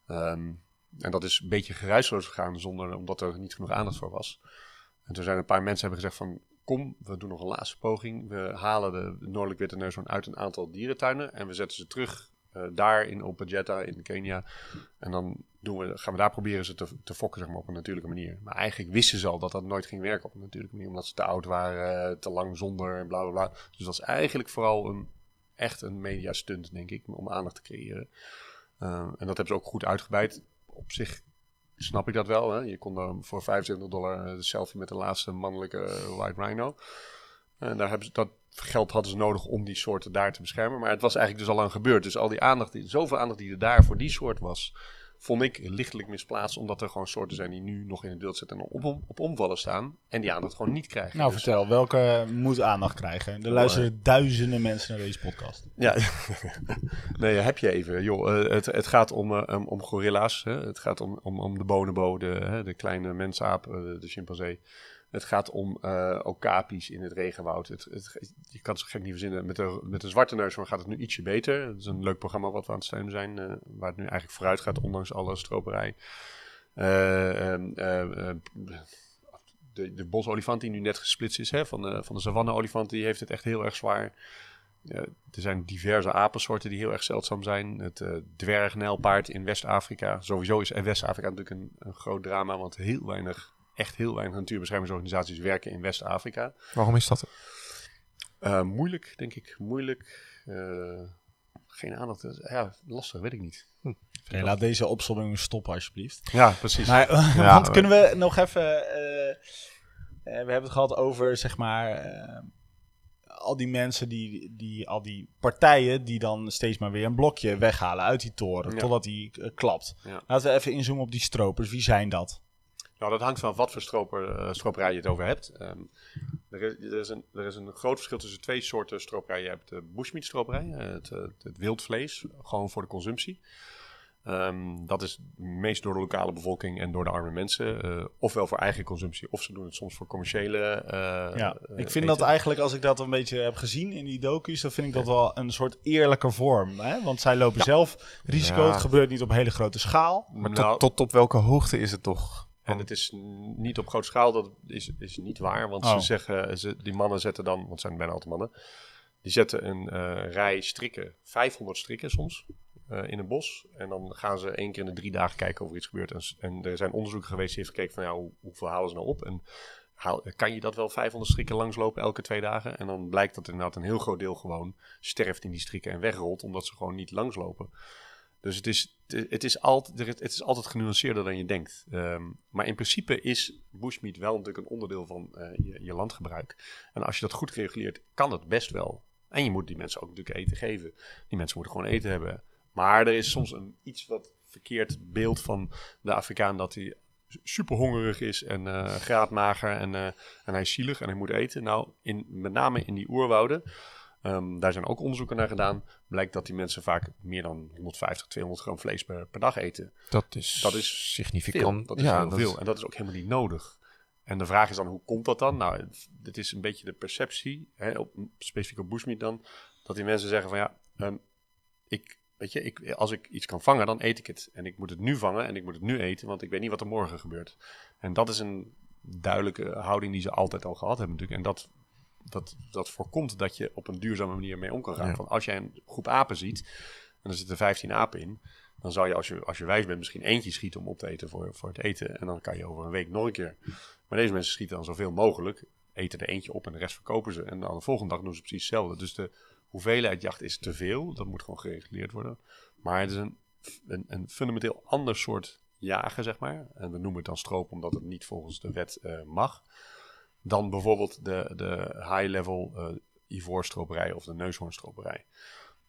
Ehm, en dat is een beetje geruisloos gegaan zonder, omdat er niet genoeg aandacht voor was. En toen zijn een paar mensen hebben gezegd van... Kom, we doen nog een laatste poging. We halen de noordelijk witte neushoorn uit een aantal dierentuinen. En we zetten ze terug eh, daar in Opajeta in Kenia. En dan we, gaan we daar proberen ze te, te fokken zeg maar, op een natuurlijke manier. Maar eigenlijk wisten ze al dat dat nooit ging werken op een natuurlijke manier. Omdat ze te oud waren, te lang zonder en bla bla bla. Dus dat is eigenlijk vooral een, echt een media stunt, denk ik, om aandacht te creëren. Eh, en dat hebben ze ook goed uitgebreid. Op zich snap ik dat wel. Hè? Je kon dan voor 25 dollar de selfie met de laatste mannelijke white rhino. En daar hebben ze, dat geld hadden ze nodig om die soorten daar te beschermen. Maar het was eigenlijk dus al lang gebeurd. Dus al die aandacht, zoveel aandacht die er daar voor die soort was, vond ik lichtelijk misplaatst. Omdat er gewoon soorten zijn die nu nog in het wild zitten en op, om- op omvallen staan. En die aandacht gewoon niet krijgen. Nou, Dus- vertel, welke moet aandacht krijgen? Er luisteren duizenden mensen naar deze podcast. Ja, nee, heb je even. Joh, eh, het, het gaat om, eh, om, om gorilla's. Hè? Het gaat om, om, om de bonobo, de, hè, de kleine mensaap, eh, de chimpansee. Het gaat om eh okapi's in het regenwoud. Het, je kan het zo gek niet verzinnen. Met de, met de zwarte neushoorn gaat het nu ietsje beter. Het is een leuk programma wat we aan het steunen zijn. eh, waar het nu eigenlijk vooruit gaat, ondanks alle stroperij. Eh, ehm, eh, eh, de, de bosolifant die nu net gesplitst is hè, van de, van de savanne-olifant, die heeft het echt heel erg zwaar. er zijn diverse apensoorten die heel erg zeldzaam zijn. Het uh, dwergnijlpaard in West-Afrika. Sowieso is West-Afrika natuurlijk een, een groot drama, want heel weinig, echt heel weinig natuurbeschermingsorganisaties werken in West-Afrika. Waarom is dat? Uh, moeilijk, denk ik. Moeilijk. Uh, geen aandacht. Ja, lastig, weet ik niet. Hm. Okay, laat deze opzomming stoppen, alsjeblieft. Ja, precies. Maar, ja, want kunnen we nog even... we hebben het gehad over, zeg maar al die mensen, die, die, al die partijen die dan steeds maar weer een blokje weghalen uit die toren, totdat die uh, klapt. Laten we even inzoomen op die stropers. Wie zijn dat? Nou, dat hangt van wat voor stroper, uh, stroperij je het over hebt. Um, er, is, er, is een, er is een groot verschil tussen twee soorten stroperij. Je hebt de bushmeat stroperij, het, het, het wildvlees, gewoon voor de consumptie. Um, dat is meest door de lokale bevolking en door de arme mensen. Uh, ofwel voor eigen consumptie, of ze doen het soms voor commerciële. Uh, ja, ik vind dat eigenlijk, als ik dat een beetje heb gezien in die docu's, dan vind ik dat wel een soort eerlijke vorm. Hè? Want zij lopen zelf risico. Het gebeurt niet op hele grote schaal. Maar nou, tot, tot op welke hoogte is het toch? En het is niet op grote schaal, dat is, is niet waar. Want oh. ze zeggen, ze, die mannen zetten dan, want het zijn bijna altijd mannen, die zetten een uh, rij strikken, 500 strikken soms, uh, in een bos. En dan gaan ze één keer in de drie dagen kijken of er iets gebeurt. En, en er zijn onderzoeken geweest die heeft gekeken van ja, hoe, hoeveel halen ze nou op? En haal, kan je dat wel 500 strikken langslopen elke twee dagen? En dan blijkt dat inderdaad een heel groot deel gewoon sterft in die strikken en wegrolt, omdat ze gewoon niet langslopen. Dus het is, het is, altijd, het is altijd genuanceerder dan je denkt. Um, maar in principe is bushmeat wel natuurlijk een onderdeel van uh, je, je landgebruik. En als je dat goed reguleert, kan het best wel. En je moet die mensen ook natuurlijk eten geven. Die mensen moeten gewoon eten hebben. Maar er is soms een iets wat verkeerd beeld van de Afrikaan dat hij super hongerig is en uh, graadmager en, uh, en hij is zielig en hij moet eten. Nou, in, met name in die oerwouden, um, daar zijn ook onderzoeken naar gedaan, blijkt dat die mensen vaak meer dan 150, 200 gram vlees per, per dag eten. Dat is, dat is significant. Veel. Dat is ja, heel dat veel. En dat is ook helemaal niet nodig. En de vraag is dan, hoe komt dat dan? Nou, dit is een beetje de perceptie, hè, op, specifiek op bushmeat dan, dat die mensen zeggen van ja, um, ik Weet je, ik, als ik iets kan vangen, dan eet ik het. En ik moet het nu vangen en ik moet het nu eten, want ik weet niet wat er morgen gebeurt. En dat is een duidelijke houding die ze altijd al gehad hebben natuurlijk. En dat, dat, dat voorkomt dat je op een duurzame manier mee om kan gaan. Van als jij een groep apen ziet, en er zitten 15 apen in, dan zou je als, je als je wijs bent misschien eentje schieten om op te eten voor, voor het eten. En dan kan je over een week nog een keer. Maar deze mensen schieten dan zoveel mogelijk, eten er eentje op en de rest verkopen ze. En dan de volgende dag doen ze precies hetzelfde. Dus de hoeveelheid jacht is te veel. Dat moet gewoon gereguleerd worden. Maar het is een, een, een fundamenteel ander soort jagen, zeg maar. En we noemen het dan stroop omdat het niet volgens de wet uh, mag. Dan bijvoorbeeld de, de high-level uh, ivoorstroperij of de neushoornstroperij.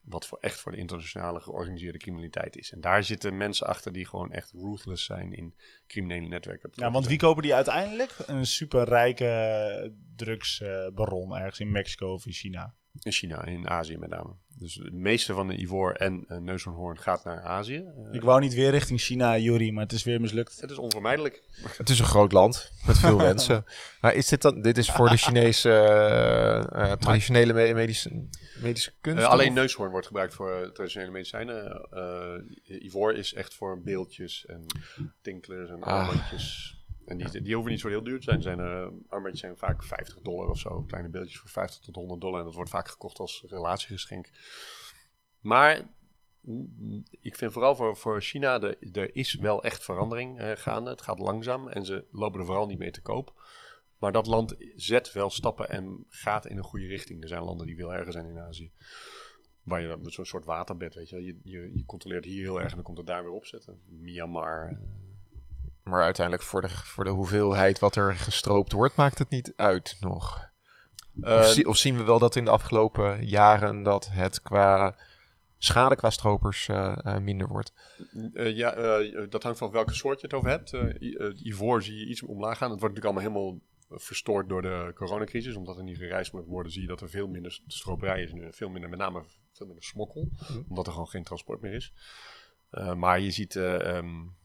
Wat voor echt voor de internationale georganiseerde criminaliteit is. En daar zitten mensen achter die gewoon echt ruthless zijn in criminele netwerken. Ja, want wie kopen die uiteindelijk? Een superrijke drugsbaron ergens in Mexico of in China. In China, in Azië met name. Dus de meeste van de ivoor en uh, neushoornhoorn gaat naar Azië. Uh, ik wou niet weer richting China, Juri, maar het is weer mislukt. Het is onvermijdelijk. Het is een groot land met veel mensen. Maar is dit dan? Dit is voor de Chinese uh, traditionele medische, medische kunst? alleen neushoorn wordt gebruikt voor traditionele medicijnen. ivoor is echt voor beeldjes en tinklers en ah. En die, die hoeven niet zo heel duur te zijn. zijn uh, armbandjes zijn vaak 50 dollar of zo. Kleine beeldjes voor 50 tot 100 dollar. En dat wordt vaak gekocht als relatiegeschenk. Maar mm, ik vind vooral voor, voor China, de, er is wel echt verandering uh, gaande. Het gaat langzaam en ze lopen er vooral niet mee te koop. Maar dat land zet wel stappen en gaat in een goede richting. Er zijn landen die veel erger zijn in Azië. Waar je met zo'n soort waterbed, weet je, je, je, je controleert hier heel erg en dan komt het daar weer opzetten. Myanmar, eh, maar uiteindelijk voor de, voor de hoeveelheid wat er gestroopt wordt, maakt het niet uit nog. of, eh, of, zien we wel dat in de afgelopen jaren dat het qua schade qua stropers uh, minder wordt? ja, dat hangt van welke soort je het over hebt. ivoor zie je iets omlaag gaan. Het wordt natuurlijk allemaal helemaal verstoord door de coronacrisis. Omdat er niet gereisd moet worden, zie je dat er veel minder stroperij is nu. Veel minder, met name veel minder smokkel. Mhm. Omdat er gewoon geen transport meer is. maar je ziet... Um,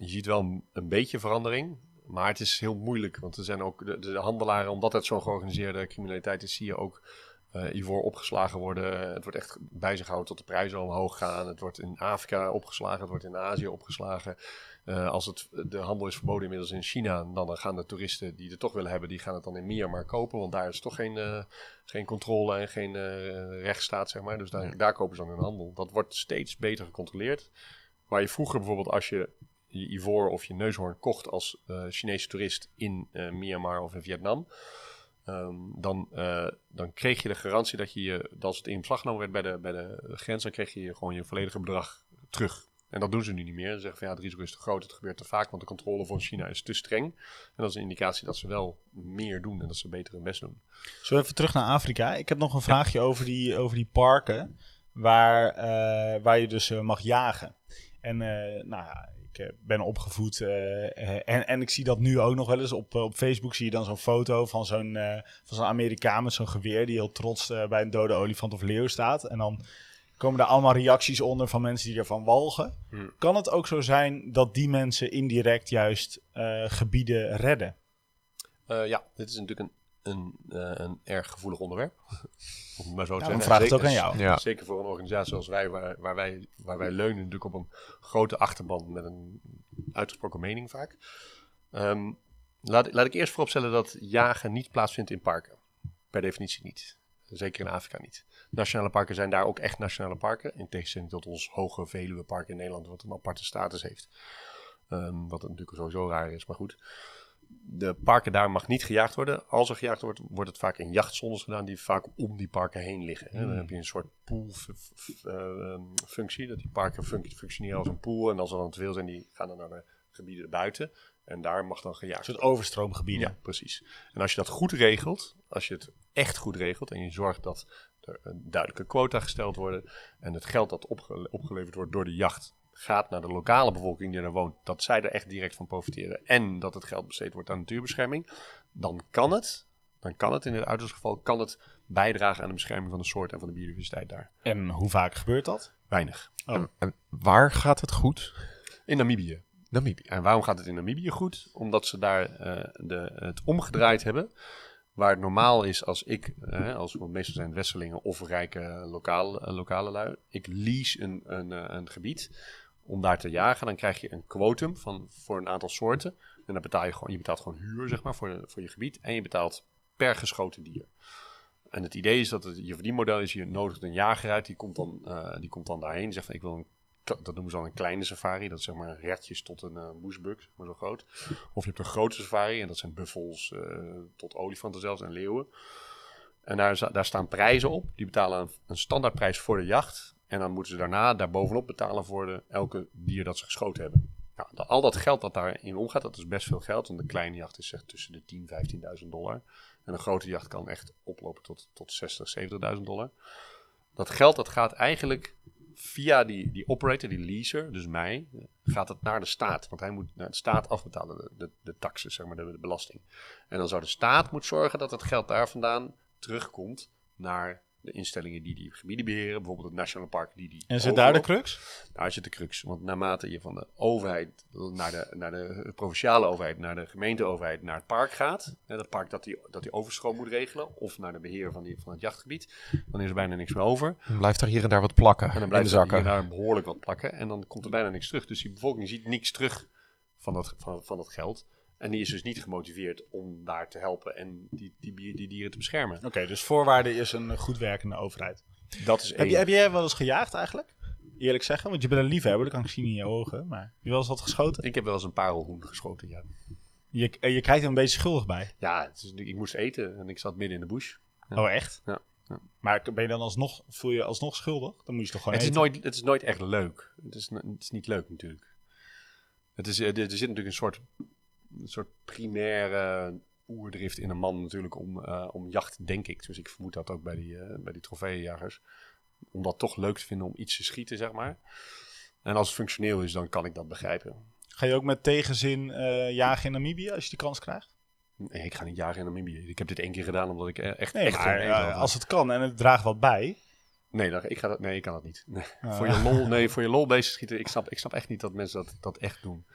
je ziet wel een beetje verandering. Maar het is heel moeilijk, want er zijn ook de, de handelaren, omdat het zo'n georganiseerde criminaliteit is, zie je ook eh ivoor opgeslagen worden. Het wordt echt bij zich gehouden tot de prijzen omhoog gaan. Het wordt in Afrika opgeslagen, het wordt in Azië opgeslagen. Eh, als het, de handel is verboden inmiddels in China, dan gaan de toeristen die het toch willen hebben, die gaan het dan in Myanmar kopen. Want daar is toch geen, eh, geen controle en geen rechtsstaat, zeg maar. Dus daar, daar kopen ze dan hun handel. Dat wordt steeds beter gecontroleerd. Waar je vroeger bijvoorbeeld als je je ivoor of je neushoorn kocht als eh, Chinese toerist in eh, Myanmar of in Vietnam, ehm, dan, eh, dan kreeg je de garantie dat je, dat als het in beslag genomen werd bij de, bij de grens, dan kreeg je gewoon je volledige bedrag terug. En dat doen ze nu niet meer. Ze zeggen van ja, het risico is te groot, het gebeurt te vaak, want de controle van China is te streng. En dat is een indicatie dat ze wel meer doen en dat ze beter hun best doen. Zo even terug naar Afrika. Ik heb nog een vraagje over die, over die parken waar, waar je dus mag jagen. En nou ja, ik eh, ben opgevoed eh, eh, en, en ik zie dat nu ook nog wel eens. Op, op Facebook zie je dan zo'n foto van zo'n van zo'n Amerikaan met zo'n geweer die heel trots bij een dode olifant of leeuw staat. En dan komen er allemaal reacties onder van mensen die ervan walgen. Hmm. Kan het ook zo zijn dat die mensen indirect juist gebieden redden? Ja, dit is natuurlijk een, een, eh, een erg gevoelig onderwerp. Om maar zo te Ja, zeggen. dan vraag ik het ook aan jou. Ja. Zeker voor een organisatie zoals wij, waar, waar wij, waar wij leunen natuurlijk op een grote achterban met een uitgesproken mening vaak. Ehm, laat, laat ik eerst vooropstellen dat jagen niet plaatsvindt in parken. Per definitie niet. Zeker in Afrika niet. Nationale parken zijn daar ook echt nationale parken. In tegenstelling tot ons hoge Veluwepark in Nederland, wat een aparte status heeft. Ehm, wat natuurlijk sowieso raar is, maar goed. De parken daar mag niet gejaagd worden. Als er gejaagd wordt, wordt het vaak in jachtzones gedaan die vaak om die parken heen liggen. Dan heb je een soort poolfunctie. dat die parken func- functioneren als een pool. En als er dan te veel zijn, die gaan dan naar de gebieden buiten. En daar mag dan gejaagd Een worden. soort overstroomgebieden. Ja, precies. En als je dat goed regelt, als je het echt goed regelt en je zorgt dat er een duidelijke quota gesteld worden en het geld dat opge- opgeleverd wordt door de jacht gaat naar de lokale bevolking die er woont, dat zij er echt direct van profiteren en dat het geld besteed wordt aan natuurbescherming, dan kan het, dan kan het in het uiterste geval, kan het bijdragen aan de bescherming van de soort en van de biodiversiteit daar. En hoe vaak gebeurt dat? Weinig. En waar gaat het goed? In Namibië. Namibië. En waarom gaat het in Namibië goed? Omdat ze daar eh, de, het omgedraaid hebben. Waar het normaal is als ik, eh, als want meestal zijn westerlingen of rijke lokale, eh, lokale lui. Ik lease een, een, een gebied om daar te jagen. Dan krijg je een quotum van, voor een aantal soorten. En dan betaal je gewoon, je betaalt gewoon huur zeg maar, voor, voor je gebied. En je betaalt per geschoten dier. En het idee is dat het, je verdienmodel is, je nodigt een jager uit, die komt dan, eh, die komt dan daarheen en zegt van ik wil een, dat noemen ze dan een kleine safari, dat is zeg maar retjes tot een uh, zeg maar zo groot. Of je hebt een grote safari en dat zijn buffels eh, tot olifanten zelfs en leeuwen. En daar, daar staan prijzen op, die betalen een, een standaardprijs voor de jacht. En dan moeten ze daarna daarbovenop betalen voor de, elke dier dat ze geschoten hebben. Nou, al dat geld dat daarin omgaat, dat is best veel geld. Want een kleine jacht is zeg tussen de 10.000 15.000 dollar. En een grote jacht kan echt oplopen tot, tot 60, 70.000 dollar. Dat geld dat gaat eigenlijk via die, die operator, die leaser, dus mij, gaat het naar de staat. Want hij moet naar de staat afbetalen, de, de, de taxes, zeg maar, de, de belasting. En dan zou de staat moeten zorgen dat het geld daar vandaan terugkomt naar de instellingen die die gebieden beheren. Bijvoorbeeld het Nationale Park die die En zit daar de crux? Daar zit de crux. Want naarmate je van de overheid naar de, naar de provinciale overheid, naar de gemeenteoverheid, naar het park gaat. Hè, dat park dat die, dat die overstroom moet regelen. Of naar de beheer van, die, van het jachtgebied. Dan is er bijna niks meer over. Dan blijft er hier en daar wat plakken En dan in de blijft er hier en daar behoorlijk wat plakken. En dan komt er bijna niks terug. Dus die bevolking ziet niks terug van dat, van, van dat geld. En die is dus niet gemotiveerd om daar te helpen en die, die, die, die dieren te beschermen. Oké, dus voorwaarde is een goed werkende overheid. Dat is Heb, je, heb jij wel eens gejaagd eigenlijk? Eerlijk zeggen, want je bent een liefhebber, dat kan ik zien in je ogen. Maar heb je wel eens wat geschoten? Ik heb wel eens een parelhoen geschoten, ja. Je, en je kijkt er een beetje schuldig bij. Ja, het is, ik moest eten en ik zat midden in de bush. Ja. Oh, echt? Ja, ja. Maar ben je dan alsnog, voel je alsnog schuldig? Dan moet je toch gewoon Het is, nooit, het is nooit echt leuk. Het is, het is niet leuk natuurlijk. Het is, eh, er zit natuurlijk een soort, een soort primaire oerdrift in een man natuurlijk om, eh, om jacht, denk ik. Dus ik vermoed dat ook bij die, eh, bij die trofeeënjagers. Om dat toch leuk te vinden om iets te schieten, zeg maar. En als het functioneel is, dan kan ik dat begrijpen. Ga je ook met tegenzin eh, jagen in Namibië als je die kans krijgt? Nee, ik ga niet jagen in Namibië. Ik heb dit één keer gedaan omdat ik echt, Nee, echt maar als het kan en het draagt wat bij. Nee, dan, ik, ga dat, nee, ik kan dat niet. Nee. Ah. Voor, je lol, nee, voor je lol bezig schieten. Ik snap, ik snap echt niet dat mensen dat, dat echt doen.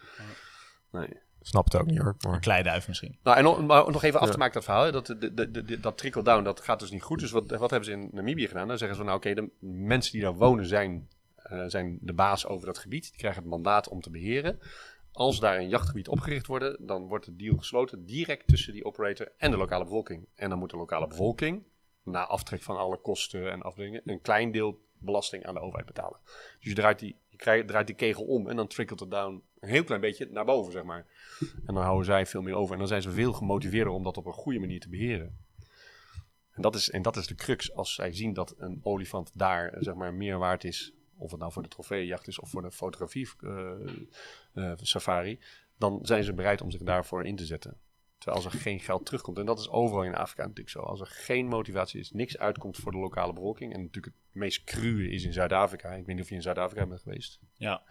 Nee. Snap het ook niet hoor. Een Maar... kleiduif misschien. Nou, en nog, maar nog even af te maken dat verhaal. hè, Dat, de, de, de, de- dat trickle-down, dat gaat dus niet goed. Dus wat, wat hebben ze in Namibië gedaan? Dan zeggen ze van, nou oké, de mensen die daar wonen zijn, eh, zijn de baas over dat gebied. Die krijgen het mandaat om te beheren. Als daar een jachtgebied opgericht wordt, dan wordt de deal gesloten direct tussen die operator en de lokale bevolking. En dan moet de lokale bevolking, na aftrek van alle kosten en afdelingen, een klein deel belasting aan de overheid betalen. Dus je draait die, je krijgt, draait die kegel om en dan trickelt het down een heel klein beetje naar boven, zeg maar. En dan houden zij veel meer over. En dan zijn ze veel gemotiveerder om dat op een goede manier te beheren. En dat is, en dat is de crux. Als zij zien dat een olifant daar eh, zeg maar, meer waard is, of het nou voor de trofeejacht is of voor de fotografie eh, eh, safari, dan zijn ze bereid om zich daarvoor in te zetten. Terwijl als er geen geld terugkomt, en dat is overal in Afrika natuurlijk zo. Als er geen motivatie is, niks uitkomt voor de lokale bevolking. En natuurlijk het meest cruwe is in Zuid-Afrika. Ik weet niet of je in Zuid-Afrika bent geweest Ja.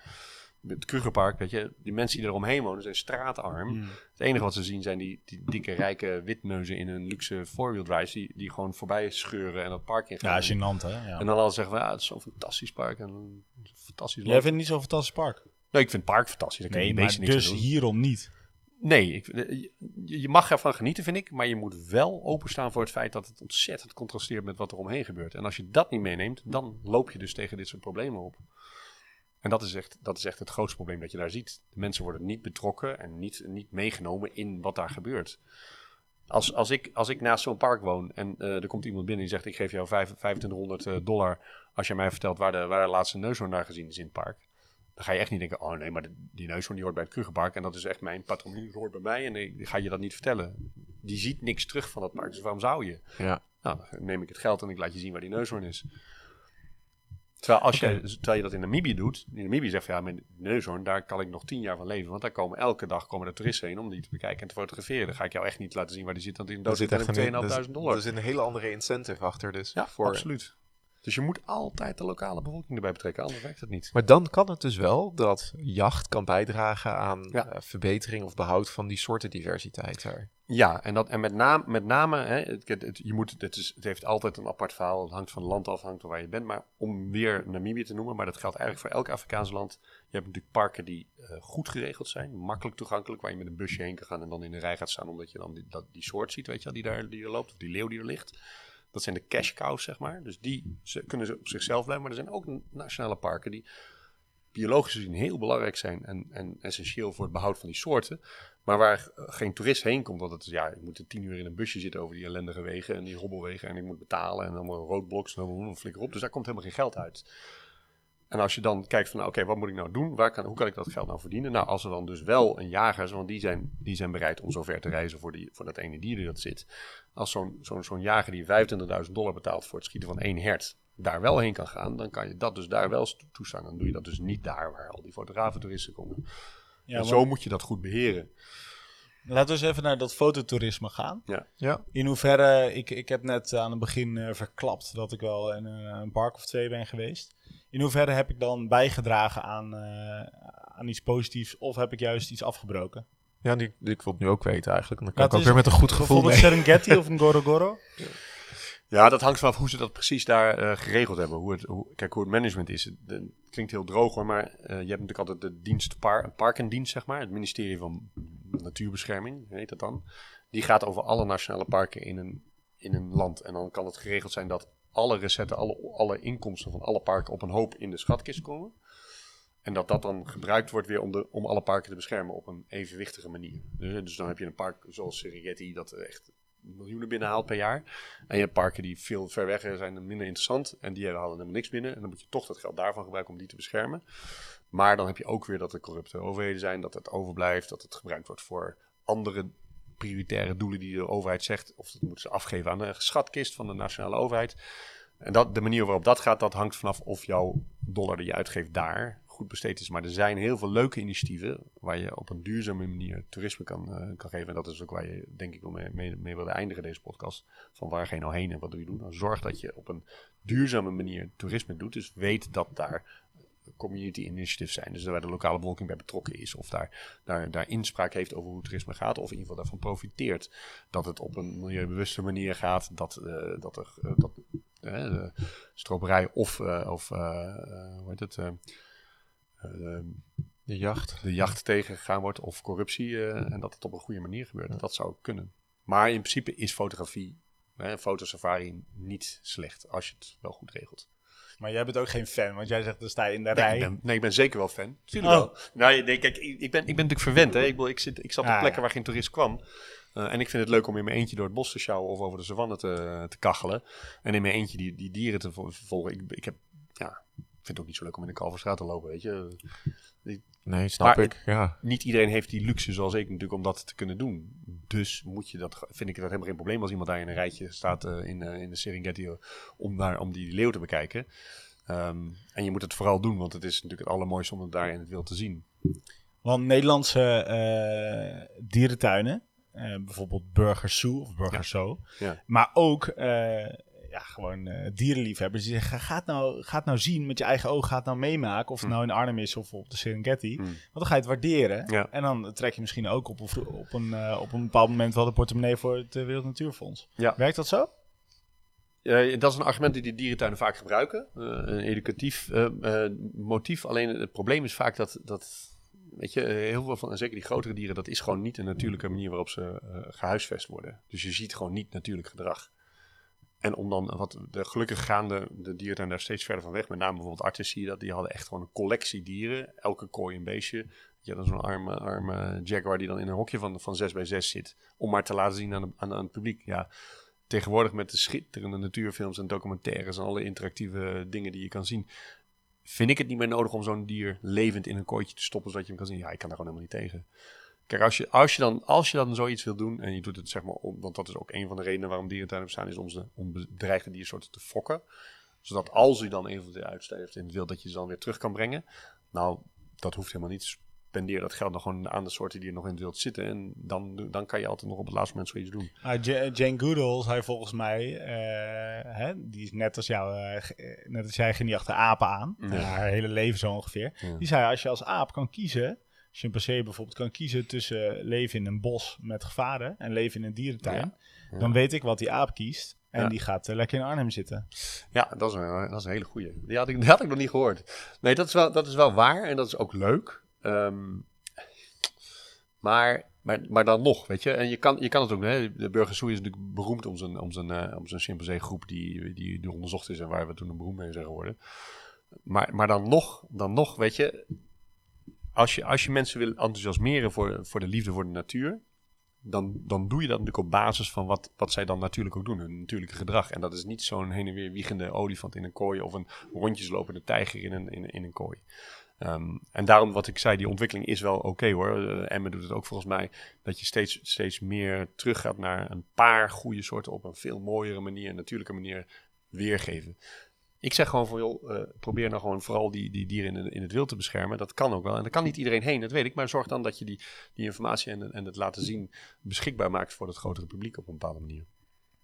Het Krugerpark, weet je, die mensen die er omheen wonen zijn straatarm. Het enige wat ze zien zijn die, die dikke, rijke witneuzen in een luxe four-wheel drives die, die gewoon voorbij scheuren en dat park in gaan. Ja, gênant hè. Ja. En dan al zeggen we, ja, het is zo'n fantastisch park en fantastisch Jij vindt het niet zo'n fantastisch park? Nee, ik vind het park fantastisch. Daar Nee, maar dus hierom niet. Nee, ik, eh, je mag ervan genieten, vind ik. Maar je moet wel openstaan voor het feit dat het ontzettend contrasteert met wat er omheen gebeurt. En als je dat niet meeneemt, dan loop je dus tegen dit soort problemen op. En dat is echt, dat is echt het grootste probleem dat je daar ziet. De mensen worden niet betrokken en niet, niet meegenomen in wat daar gebeurt. Als, als, ik, als ik naast zo'n park woon en eh, er komt iemand binnen die zegt: Ik geef jou vijf- 2500 eh, dollar. als je mij vertelt waar de, waar de laatste neushoorn naar gezien is in het park. Dan ga je echt niet denken: Oh nee, maar de- die neushoorn die hoort bij het Krugerpark. En dat is echt mijn patronie, hoort bij mij. En nee, ga je dat niet vertellen. Die ziet niks terug van dat park. Dus waarom zou je? Ja. Nou, dan neem ik het geld en ik laat je zien waar die neushoorn is. Terwijl, als je, terwijl je dat in Namibië doet, in Namibië zegt van ja, mijn neushoorn, daar kan ik nog tien jaar van leven. Want daar komen elke dag komen er toeristen heen om die te bekijken en te fotograferen. Dan ga ik jou echt niet laten zien waar die zit, want in dood zit echt echt een, 2.500 dollar. er zit een hele andere incentive achter dus. ja, voor, absoluut. Dus je moet altijd de lokale bevolking erbij betrekken, anders werkt het niet. Maar dan kan het dus wel dat jacht kan bijdragen aan Ja. eh, verbetering of behoud van die soortendiversiteit daar. Ja, en, dat, en met, naam, met name, hè, het, het, het- je moet, het, is, het heeft altijd een apart verhaal. Het hangt van het land af, hangt van waar je bent. Maar om weer Namibië te noemen, maar dat geldt eigenlijk voor elk Afrikaans land. Je hebt natuurlijk parken die eh, goed geregeld zijn, makkelijk toegankelijk, waar je met een busje heen kan gaan en dan in de rij gaat staan, omdat je dan die, dat, die soort ziet, weet je wel, die daar die er loopt, of die leeuw die er ligt. Dat zijn de cash cows, zeg maar. Dus die ze, kunnen ze op zichzelf blijven. Maar er zijn ook nationale parken die biologisch gezien heel belangrijk zijn en, en essentieel voor het behoud van die soorten. Maar waar geen toerist heen komt, want het is, ja, ik moet er tien uur in een busje zitten over die ellendige wegen en die hobbelwegen en ik moet betalen en allemaal roodbloks en allemaal een flikker op. Dus daar komt helemaal geen geld uit. En als je dan kijkt van, nou, oké, wat moet ik nou doen? Waar kan, hoe kan ik dat geld nou verdienen? Nou, als er dan dus wel een jager is, want die zijn, die zijn bereid om zo ver te reizen voor, die, voor dat ene dier die dat zit. Als zo'n zo'n zo'n jager die 25.000 dollar betaalt voor het schieten van één hert, daar wel heen kan gaan, dan kan je dat dus daar wel to- toestaan. Dan doe je dat dus niet daar waar al die fotografen toeristen komen. Ja, en maar zo moet je dat goed beheren. Laten we eens even naar dat fototourisme gaan. Ja. Ja. In hoeverre, ik, ik heb net aan het begin eh, verklapt dat ik wel in een, een park of twee ben geweest. In hoeverre heb ik dan bijgedragen aan, eh, aan iets positiefs of heb ik juist iets afgebroken? Ja, die, die- ik wil het nu ook weten eigenlijk. En dan kan Laten ik ook we weer met een goed gevoel Bijvoorbeeld mee. Serengeti of Ngorongoro? Ja, dat hangt vanaf hoe ze dat precies daar eh, geregeld hebben. Hoe het, hoe, kijk, hoe het management is. Het, het klinkt heel droog hoor, maar eh, je hebt natuurlijk altijd de dienst par, parkendienst, zeg maar. Het ministerie van Natuurbescherming, heet dat dan. Die gaat over alle nationale parken in een, in een land. En dan kan het geregeld zijn dat alle recetten, alle, alle inkomsten van alle parken op een hoop in de schatkist komen. En dat dat dan gebruikt wordt weer om, de, om alle parken te beschermen op een evenwichtige manier. Dus, dus dan heb je een park zoals Serengeti dat echt miljoenen binnenhaalt per jaar. En je hebt parken die veel ver weg zijn minder interessant. En die halen helemaal niks binnen. En dan moet je toch dat geld daarvan gebruiken om die te beschermen. Maar dan heb je ook weer dat er corrupte overheden zijn. Dat het overblijft. Dat het gebruikt wordt voor andere prioritaire doelen die de overheid zegt. Of dat moeten ze afgeven aan de schatkist van de nationale overheid. En dat, de manier waarop dat gaat, dat hangt vanaf of jouw dollar die je uitgeeft daar goed besteed is. Maar er zijn heel veel leuke initiatieven waar je op een duurzame manier toerisme kan, eh, kan geven. En dat is ook waar je denk ik wel mee, mee, mee wilde eindigen deze podcast. Van waar ga je nou heen en wat doe je doen? Nou, zorg dat je op een duurzame manier toerisme doet. Dus weet dat daar community initiatives zijn. Dus waar de lokale bevolking bij betrokken is. Of daar, daar, daar inspraak heeft over hoe toerisme gaat. Of in ieder geval daarvan profiteert. Dat het op een milieubewuste manier gaat. Dat, eh, dat er eh, dat, eh, de stroperij of, of hoe heet het... eh, eh, De jacht. de jacht tegengegaan wordt of corruptie en dat het op een goede manier gebeurt. Dat zou kunnen. Maar in principe is fotografie, hè, fotosafari, niet slecht als je het wel goed regelt. Maar jij bent ook geen fan, want jij zegt dan sta je in de Nee, rij. ik ben, nee, ik ben zeker wel fan. Tuurlijk Oh. wel. Nou, nee, kijk, ik, ik, ben, ik ben natuurlijk verwend. Hè. Ik, ik, zit, ik zat op Ah, plekken ja. waar geen toerist kwam. Eh, en ik vind het leuk om in mijn eentje door het bos te sjouwen of over de savanne te, te kachelen. En in mijn eentje die, die dieren te vo- volgen. Ik, ik, heb, ja, ik vind het ook niet zo leuk om in de Kalverstraat te lopen, weet je. Nee, snap Maar ik. Ja. niet iedereen heeft die luxe zoals ik natuurlijk om dat te kunnen doen. Dus moet je dat, vind ik dat helemaal geen probleem als iemand daar in een rijtje staat eh, in, eh, in de Serengeti eh, om, daar, om die leeuw te bekijken. Ehm, en je moet het vooral doen, want het is natuurlijk het allermooiste om het daar in het wild te zien. Want Nederlandse eh, dierentuinen, eh, bijvoorbeeld Burger Zoo of Burger Zoo, Ja. maar ook eh, ja, gewoon eh, dierenliefhebbers die zeggen, ga het, nou, ga het nou zien met je eigen ogen, ga het nou meemaken, of het Hm. nou in Arnhem is of op de Serengeti, Hm. want dan ga je het waarderen. Ja. En dan trek je misschien ook op, een- op, een, eh, op een bepaald moment wel de portemonnee voor het eh, Wereld Natuurfonds. Ja. Werkt dat zo? Dat is een argument die de dierentuinen vaak gebruiken. Een educatief motief. Alleen het probleem is vaak dat, dat weet je, heel veel van, en zeker die grotere dieren, dat is gewoon niet een natuurlijke manier waarop ze eh, gehuisvest worden. Dus je ziet gewoon niet natuurlijk gedrag. En om dan, wat de, gelukkig gaan de, dierentuin daar steeds verder van weg. Met name bijvoorbeeld Artis zie je dat, die hadden echt gewoon een collectie dieren. Elke kooi een beestje. Je had zo'n arme, arme jaguar die dan in een hokje van, van 6 bij 6 zit. Om maar te laten zien aan, aan het publiek. Ja, tegenwoordig met de schitterende natuurfilms en documentaires en alle interactieve dingen die je kan zien, vind ik het niet meer nodig om zo'n dier levend in een kooitje te stoppen zodat je hem kan zien. Ja, ik kan daar gewoon helemaal niet tegen. Kijk, als je, als je, dan, als je dan zoiets wil doen, en je doet het zeg maar, om, want dat is ook een van de redenen waarom dierentuinen bestaan, is om, ze, om bedreigde diersoorten te fokken. Zodat als hij dan eventueel uitsterft in het wild, dat je ze dan weer terug kan brengen. Nou, dat hoeft helemaal niet. Spendeer dat geld nog gewoon aan de soorten die er nog in het wild zitten. En dan, dan kan je altijd nog op het laatste moment zoiets doen. Ah, Ja- Jane Goodall zei volgens mij, eh, hè, die is net als jou, eh, net als jij ging die achter apen aan. Ja. Ja, haar hele leven zo ongeveer. Ja. Die zei, als je als aap kan kiezen, passé bijvoorbeeld kan kiezen tussen leven in een bos met gevaren en leven in een dierentuin, Ja. dan weet ik wat die aap kiest. En Ja. die gaat eh, lekker in Arnhem zitten. Ja, dat is een, dat is een hele goeie. Die had, ik, die had ik nog niet gehoord. Nee, dat is wel, dat is wel waar en dat is ook leuk. Ehm, maar, maar, maar dan nog, weet je. En je kan, je kan het ook, hè. De Burger Zoo is natuurlijk beroemd om zijn, om zijn, eh, om zijn chimpansee groep die, die, die onderzocht is en waar we toen een beroemd mee zijn geworden. Maar, maar dan nog, dan nog, weet je. Als je, als je mensen wil enthousiasmeren voor, voor de liefde voor de natuur, dan, dan doe je dat natuurlijk op basis van wat, wat zij dan natuurlijk ook doen, hun natuurlijke gedrag. En dat is niet zo'n heen en weer wiegende olifant in een kooi of een rondjeslopende tijger in een, in, een kooi. Ehm, en daarom wat ik zei, die ontwikkeling is wel oké hoor. Uh, Emme doet het ook volgens mij, dat je steeds, steeds meer teruggaat naar een paar goede soorten op een veel mooiere manier, natuurlijke manier weergeven. Ik zeg gewoon van, joh, uh, probeer nou gewoon vooral die, die dieren in, in, het wild te beschermen. Dat kan ook wel. En daar kan niet iedereen heen, dat weet ik. Maar zorg dan dat je die, die informatie en, en het laten zien beschikbaar maakt voor het grotere publiek op een bepaalde manier.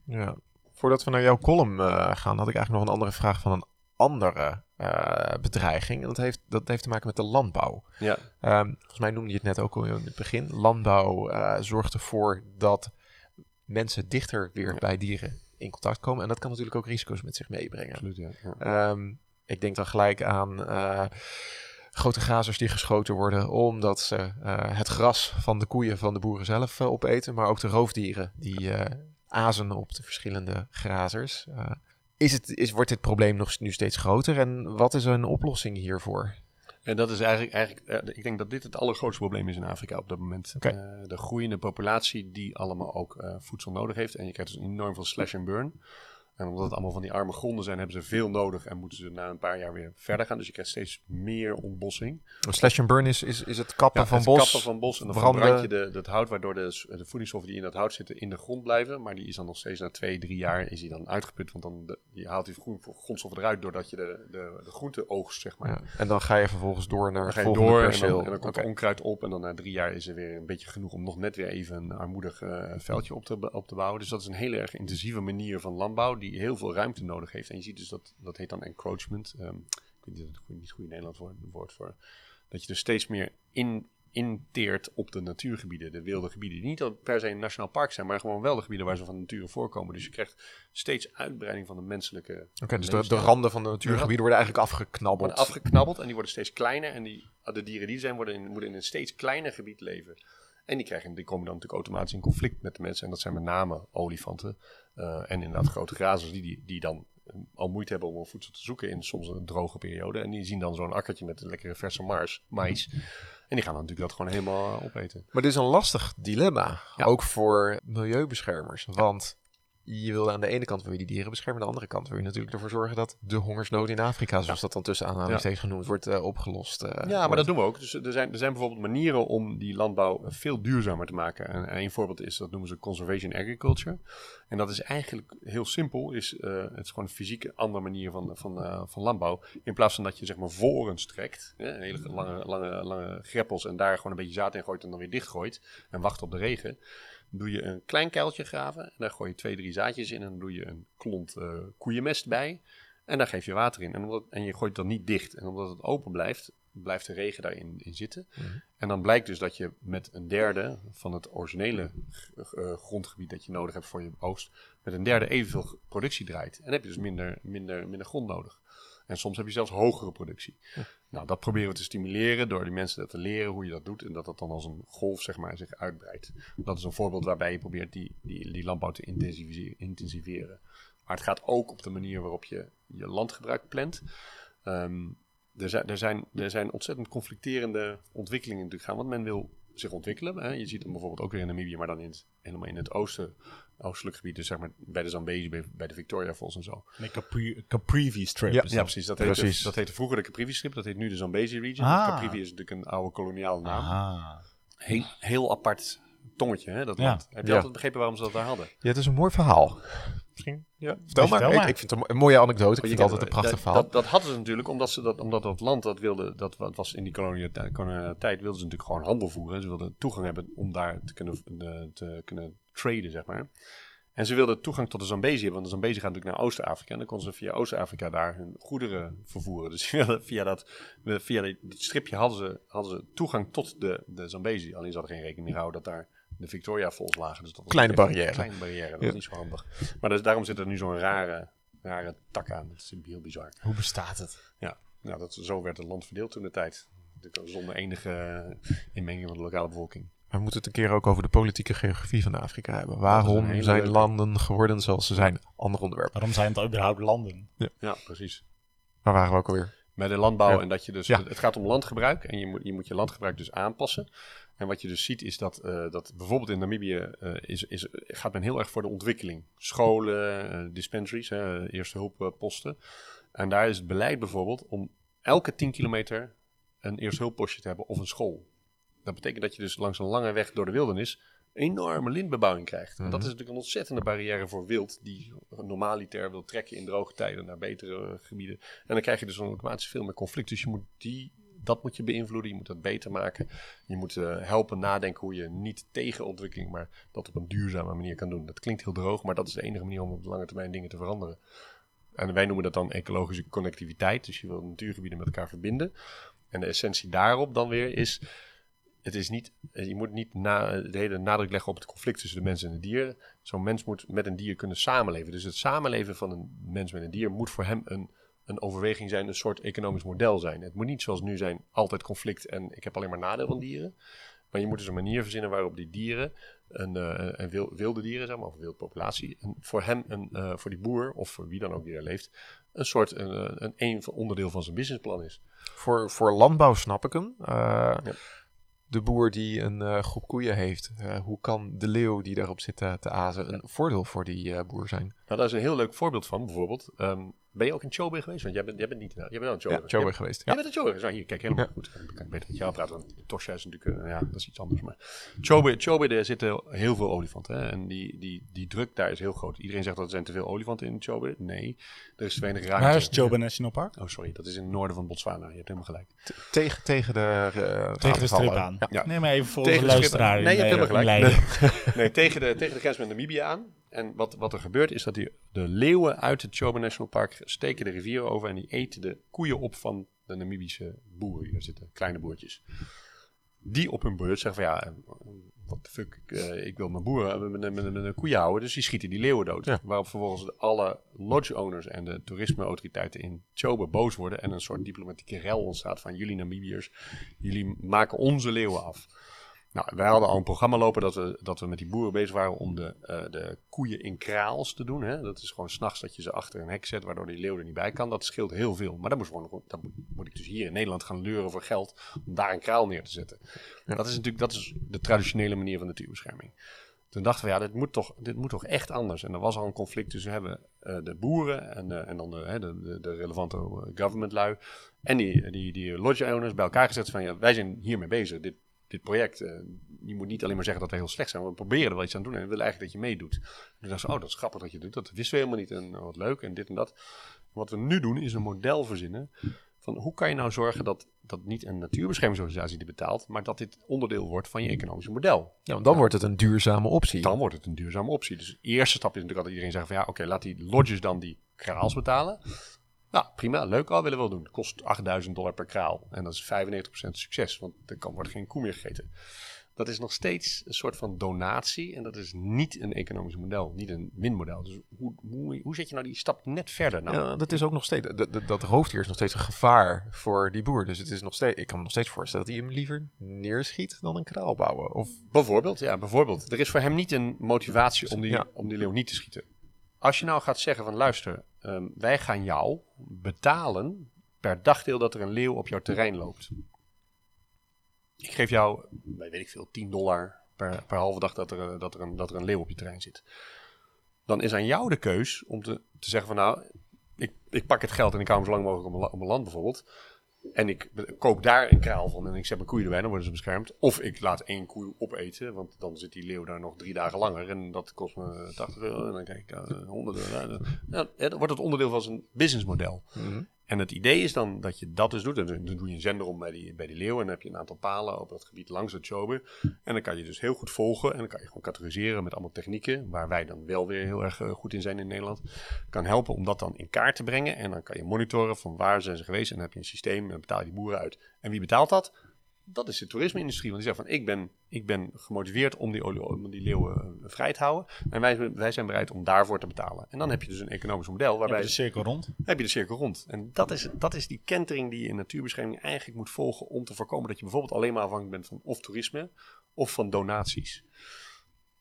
Ja. Voordat we naar jouw column uh, gaan, had ik eigenlijk nog een andere vraag van een andere uh, bedreiging. En dat heeft, dat heeft te maken met de landbouw. Ja. Um, volgens mij noemde je het net ook al in het begin. Landbouw zorgt ervoor dat mensen dichter weer bij dieren in contact komen. En dat kan natuurlijk ook risico's met zich meebrengen. Absoluut, ja. Um, ik denk dan gelijk aan uh, grote grazers die geschoten worden omdat ze uh, het gras van de koeien van de boeren zelf uh, opeten. Maar ook de roofdieren die azen op de verschillende grazers. Is het, is, wordt dit probleem nog nu steeds groter en wat is een oplossing hiervoor? En dat is eigenlijk, eigenlijk uh, ik denk dat dit het allergrootste probleem is in Afrika op dat moment. Okay. Uh, de groeiende populatie die allemaal ook uh, voedsel nodig heeft. En je krijgt dus enorm veel slash and burn. En omdat het allemaal van die arme gronden zijn, hebben ze veel nodig en moeten ze na een paar jaar weer verder gaan. Dus je krijgt steeds meer ontbossing. Slash and burn is, is, is het kappen ja, van het bos. kappen van bos en dan branden. verbrand je de, het hout, waardoor de, de voedingsstoffen die in dat hout zitten in de grond blijven. Maar die is dan nog steeds na twee, drie jaar is die dan uitgeput. Want dan de, je haalt die groen, grondstoffen eruit doordat je de, de, de groente oogst, zeg maar. Ja, en dan ga je vervolgens door naar dan het ga je volgende door en perceel. dan, en dan komt okay. onkruid op. En dan na drie jaar is er weer een beetje genoeg om nog net weer even een armoedig uh, veldje op te, op te bouwen. Dus dat is een hele erg intensieve manier van landbouw die heel veel ruimte nodig heeft. En je ziet dus dat, dat heet dan encroachment. Um, ik weet niet, dat het niet goed Nederlands woord, woord voor. Dat je dus steeds meer in inteert op de natuurgebieden, de wilde gebieden. Die niet per se een nationaal park zijn, maar gewoon wel de gebieden waar ze van nature voorkomen. Dus je krijgt steeds uitbreiding van de menselijke Oké, dus de, randen van de natuurgebieden worden eigenlijk afgeknabbeld. worden afgeknabbeld en die worden steeds kleiner. En die, de dieren die er zijn, worden in, moeten in een steeds kleiner gebied leven. En die, krijgen, die komen dan natuurlijk automatisch in conflict met de mensen. En dat zijn met name olifanten. Eh, en inderdaad grote grazers die, die, die dan eh, al moeite hebben om voedsel te zoeken in soms een droge periode. En die zien dan zo'n akkertje met lekkere verse mars, maïs. En die gaan dan natuurlijk dat gewoon helemaal opeten. Maar dit is een lastig dilemma, Ja. ook voor milieubeschermers. Want je wil aan de ene kant wil je die dieren beschermen, aan de andere kant wil je natuurlijk ervoor zorgen dat de hongersnood in Afrika, zoals dat dan tussen aanhalingstekens genoemd wordt, eh, opgelost. eh, Ja, maar wordt. dat doen we ook. Dus er zijn, er zijn bijvoorbeeld manieren om die landbouw veel duurzamer te maken. En, en een voorbeeld is, dat noemen ze conservation agriculture. En dat is eigenlijk heel simpel. Is, eh, het is gewoon een fysieke andere manier van, van, van landbouw. In plaats van dat je zeg maar vorens trekt, hè, hele lange, lange, lange greppels en daar gewoon een beetje zaad in gooit en dan weer dichtgooit en wacht op de regen. Doe je een klein kuiltje graven en daar gooi je twee, drie zaadjes in en dan doe je een klont eh, koeienmest bij. En daar geef je water in. En, omdat, en je gooit dat niet dicht. En omdat het open blijft, blijft de regen daarin in zitten. En dan blijkt dus dat je met een derde van het originele eh, grondgebied dat je nodig hebt voor je oogst, met een derde evenveel productie draait. En dan heb je dus minder, minder, minder grond nodig. En soms heb je zelfs hogere productie. Nou, dat proberen we te stimuleren door die mensen dat te leren hoe je dat doet. En dat dat dan als een golf zeg maar, zich uitbreidt. Dat is een voorbeeld waarbij je probeert die, die, die landbouw te intensiveren. Maar het gaat ook op de manier waarop je je landgebruik plant. Ehm, er, zijn, er, zijn, er zijn ontzettend conflicterende ontwikkelingen natuurlijk gaan. Want men wil zich ontwikkelen. Hè. Je ziet hem bijvoorbeeld ook weer in Namibië, maar dan in het, helemaal in het oosten, oostelijk gebied. Dus zeg maar bij de Zambezi, bij, bij de Victoria Falls en zo. Nee, Capri, Caprivi strip. Ja, Ja, dat. precies. Dat Precies. heette, dat heette vroeger de Caprivi-strip. Dat heet nu de Zambezi region. Ah. Caprivi is natuurlijk een oude koloniale naam. Ah. Heel, heel apart tongetje, hè, dat Ja. land. Heb je Ja. altijd begrepen waarom ze dat daar hadden? Ja, het is een mooi verhaal. Misschien, ja. Vertel maar. vertel Ik, maar. ik vind het een, mooie anekdote. Ik vind het altijd een prachtig dat, verhaal. Dat, dat hadden ze natuurlijk omdat, ze dat, omdat dat land dat wilde, dat wa- was in die koloniale tijd, wilden ze natuurlijk gewoon handel voeren. Ze wilden toegang hebben om daar te kunnen, eh, te kunnen traden, zeg maar. En ze wilden toegang tot de Zambezi hebben, want de Zambezi gaat natuurlijk naar Oost-Afrika. En dan konden ze via Oost-Afrika daar hun goederen vervoeren. Dus via, dat, via dat stripje hadden ze, hadden ze toegang tot de, de Zambezi. Alleen ze hadden geen rekening gehouden dat daar de Victoria Falls lagen. Dus dat was Kleine een barrière. Kleine barrière, dat Ja. is niet zo handig. Maar dus, daarom zit er nu zo'n rare, rare tak aan. Dat is heel bizar. Hoe bestaat het? Ja, nou, dat, zo werd het land verdeeld toen de tijd. Zonder enige inmenging van de lokale bevolking. Maar we moeten het een keer ook over de politieke geografie van Afrika hebben. Waarom zijn leuke. landen geworden zoals ze zijn? Ander onderwerp. Waarom zijn het überhaupt landen? Ja, precies. Waar waren we ook alweer? Met de landbouw Ja. en dat je dus... Ja. Het gaat om landgebruik en je moet, je moet je landgebruik dus aanpassen. En wat je dus ziet is dat, eh, dat bijvoorbeeld in Namibië eh, is, is, gaat men heel erg voor de ontwikkeling. Scholen, eh, dispensaries, hè, eerste hulpposten. En daar is het beleid bijvoorbeeld om elke 10 kilometer een eerste hulppostje te hebben of een school. Dat betekent dat je dus langs een lange weg door de wildernis enorme lintbebouwing krijgt. En dat is natuurlijk een ontzettende barrière voor wild die normaliter wil trekken in droge tijden naar betere eh, gebieden. En dan krijg je dus automatisch veel meer conflict. Dus je moet die, dat moet je beïnvloeden, je moet dat beter maken. Je moet eh, helpen nadenken hoe je niet tegen ontwikkeling, maar dat op een duurzame manier kan doen. Dat klinkt heel droog, maar dat is de enige manier om op de lange termijn dingen te veranderen. En wij noemen dat dan ecologische connectiviteit. Dus je wil natuurgebieden met elkaar verbinden. En de essentie daarop dan weer is het is niet, eh, je moet niet na, de hele nadruk leggen op het conflict tussen de mens en de dier. Zo'n mens moet met een dier kunnen samenleven. Dus het samenleven van een mens met een dier moet voor hem een, een overweging zijn, een soort economisch model zijn. Het moet niet zoals nu zijn, altijd conflict en ik heb alleen maar nadeel van dieren. Maar je moet dus een manier verzinnen waarop die dieren, een, eh, een wil- wilde dieren, zeg maar, of een wildpopulatie, een, voor hem, een, eh, voor die boer of voor wie dan ook die er leeft, een soort een, een, een onderdeel van zijn businessplan is. Voor, voor landbouw snap ik hem. Ja. De boer die een eh, groep koeien heeft, eh, hoe kan de leeuw die daarop zit eh, te azen een voordeel voor die boer zijn? Nou, daar is een heel leuk voorbeeld van, bijvoorbeeld. Ehm, ben je ook in Chobe geweest? Want jij bent, jij bent niet... Jij bent wel in Chobe. Ja, geweest. Jij Ja. bent in Chobe. Nou, hier, kijk, helemaal Ja. goed. Dan kan ik beter met jou praten. Want Tosja is natuurlijk... eh, ja, dat is iets anders. Maar Chobe, Chobe, daar zitten heel veel olifanten. Hè? En die, die, die druk daar is heel groot. Iedereen zegt dat er zijn te veel olifanten in Chobe. Nee, er is te weinig ruimte. Waar is Chobe National Park? Oh, sorry. Dat is in het noorden van Botswana. Je hebt helemaal gelijk. Tegen, tegen de uh, Tegen de strip aan. Ja. Nee, maar even voor Tegen de luisteraar. Nee, je hebt helemaal gelijk. Leiden. Nee, tegen de, tegen de grens met Namibië aan. En wat, wat er gebeurt is dat die, de leeuwen uit het Chobe National Park steken de rivier over en die eten de koeien op van de Namibische boeren. Hier zitten kleine boertjes. die op hun beurt zeggen van ja, wat de fuck, ik, eh, ik wil mijn boeren met, met, met, een koeien houden, dus die schieten die leeuwen dood. Ja. Waarop vervolgens alle lodge-owners en de toerismeautoriteiten in Chobe boos worden en een soort diplomatieke rel ontstaat van jullie Namibiërs, jullie maken onze leeuwen af. Nou, wij hadden al een programma lopen dat we, dat we met die boeren bezig waren om de, eh, de koeien in kraals te doen. Hè? Dat is gewoon s'nachts dat je ze achter een hek zet, waardoor die leeuw er niet bij kan. Dat scheelt heel veel. Maar dan moet, gewoon dan moet, ik dus hier in Nederland gaan leuren voor geld om daar een kraal neer te zetten. Dat is natuurlijk dat is de traditionele manier van natuurbescherming. Toen dachten we, ja, dit moet toch, dit moet toch echt anders. En er was al een conflict tussen hebben, eh, de boeren en, eh, en dan de, hè, de, de, relevante eh, governmentlui. En die, die, die lodge owners bij elkaar gezet van, ja, wij zijn hiermee bezig. Dit, dit project, eh, je moet niet alleen maar zeggen dat we heel slecht zijn. We proberen er wel iets aan te doen en we willen eigenlijk dat je meedoet. En toen dachten ze, oh, dat is grappig dat je doet. Dat wisten we helemaal niet en oh, wat leuk en dit en dat. Wat we nu doen is een model verzinnen van hoe kan je nou zorgen dat, dat niet een natuurbeschermingsorganisatie dit betaalt, maar dat dit onderdeel wordt van je economische model. Ja, want dan wordt het een duurzame optie. Dan wordt het een duurzame optie. Dus de eerste stap is natuurlijk dat iedereen zegt van ja, oké, laat die lodges dan die kraals betalen. Nou, prima, leuk, al willen we wel doen. Het kost 8000 dollar per kraal. En dat is 95% succes, want er kan, wordt geen koe meer gegeten. Dat is nog steeds een soort van donatie en dat is niet een economisch model, niet een winmodel. Dus hoe, hoe, hoe zet je nou die stap net verder? Nou, Ja, dat is ook nog steeds. Dat, dat, dat roofdier is nog steeds een gevaar voor die boer. Dus het is nog steeds. Ik kan me nog steeds voorstellen dat hij hem liever neerschiet dan een kraal bouwen. Of Bijvoorbeeld, ja, bijvoorbeeld. Er is voor hem niet een motivatie om die, Ja. om die leeuw niet te schieten. Als je nou gaat zeggen van luister, ehm, wij gaan jou betalen per dagdeel dat er een leeuw op jouw terrein loopt. Ik geef jou, weet ik veel, 10 dollar per, per halve dag dat er, dat, er een, dat er een leeuw op je terrein zit. Dan is aan jou de keus om te, te zeggen van nou, ik, ik pak het geld en ik hou hem zo lang mogelijk op op mijn land bijvoorbeeld. En ik koop daar een kraal van en ik zet mijn koeien erbij, dan worden ze beschermd. Of ik laat één koe opeten, want dan zit die leeuw daar nog drie dagen langer. En dat kost me 80 euro en dan krijg ik uh, 100 euro. Nou, dan wordt het onderdeel van zijn businessmodel. En het idee is dan dat je dat dus doet. En dan doe je een zender om bij die, bij leeuw. En dan heb je een aantal palen op dat gebied langs het Chobe. En dan kan je dus heel goed volgen. En dan kan je gewoon categoriseren met allemaal technieken. Waar wij dan wel weer heel erg eh, goed in zijn in Nederland. Kan helpen om dat dan in kaart te brengen. En dan kan je monitoren van waar zijn ze geweest. En dan heb je een systeem en dan betaal je die boeren uit. En wie betaalt dat? Dat is de toerisme-industrie. Want die zegt van ik ben, ik ben gemotiveerd om die, olie, om die leeuwen eh, vrij te houden. En wij, wij zijn bereid om daarvoor te betalen. En dan heb je dus een economisch model waarbij Waarbij de cirkel rond. heb je de cirkel rond. En dat is, dat is die kentering die je in natuurbescherming eigenlijk moet volgen om te voorkomen dat je bijvoorbeeld alleen maar afhankelijk bent van of toerisme of van donaties.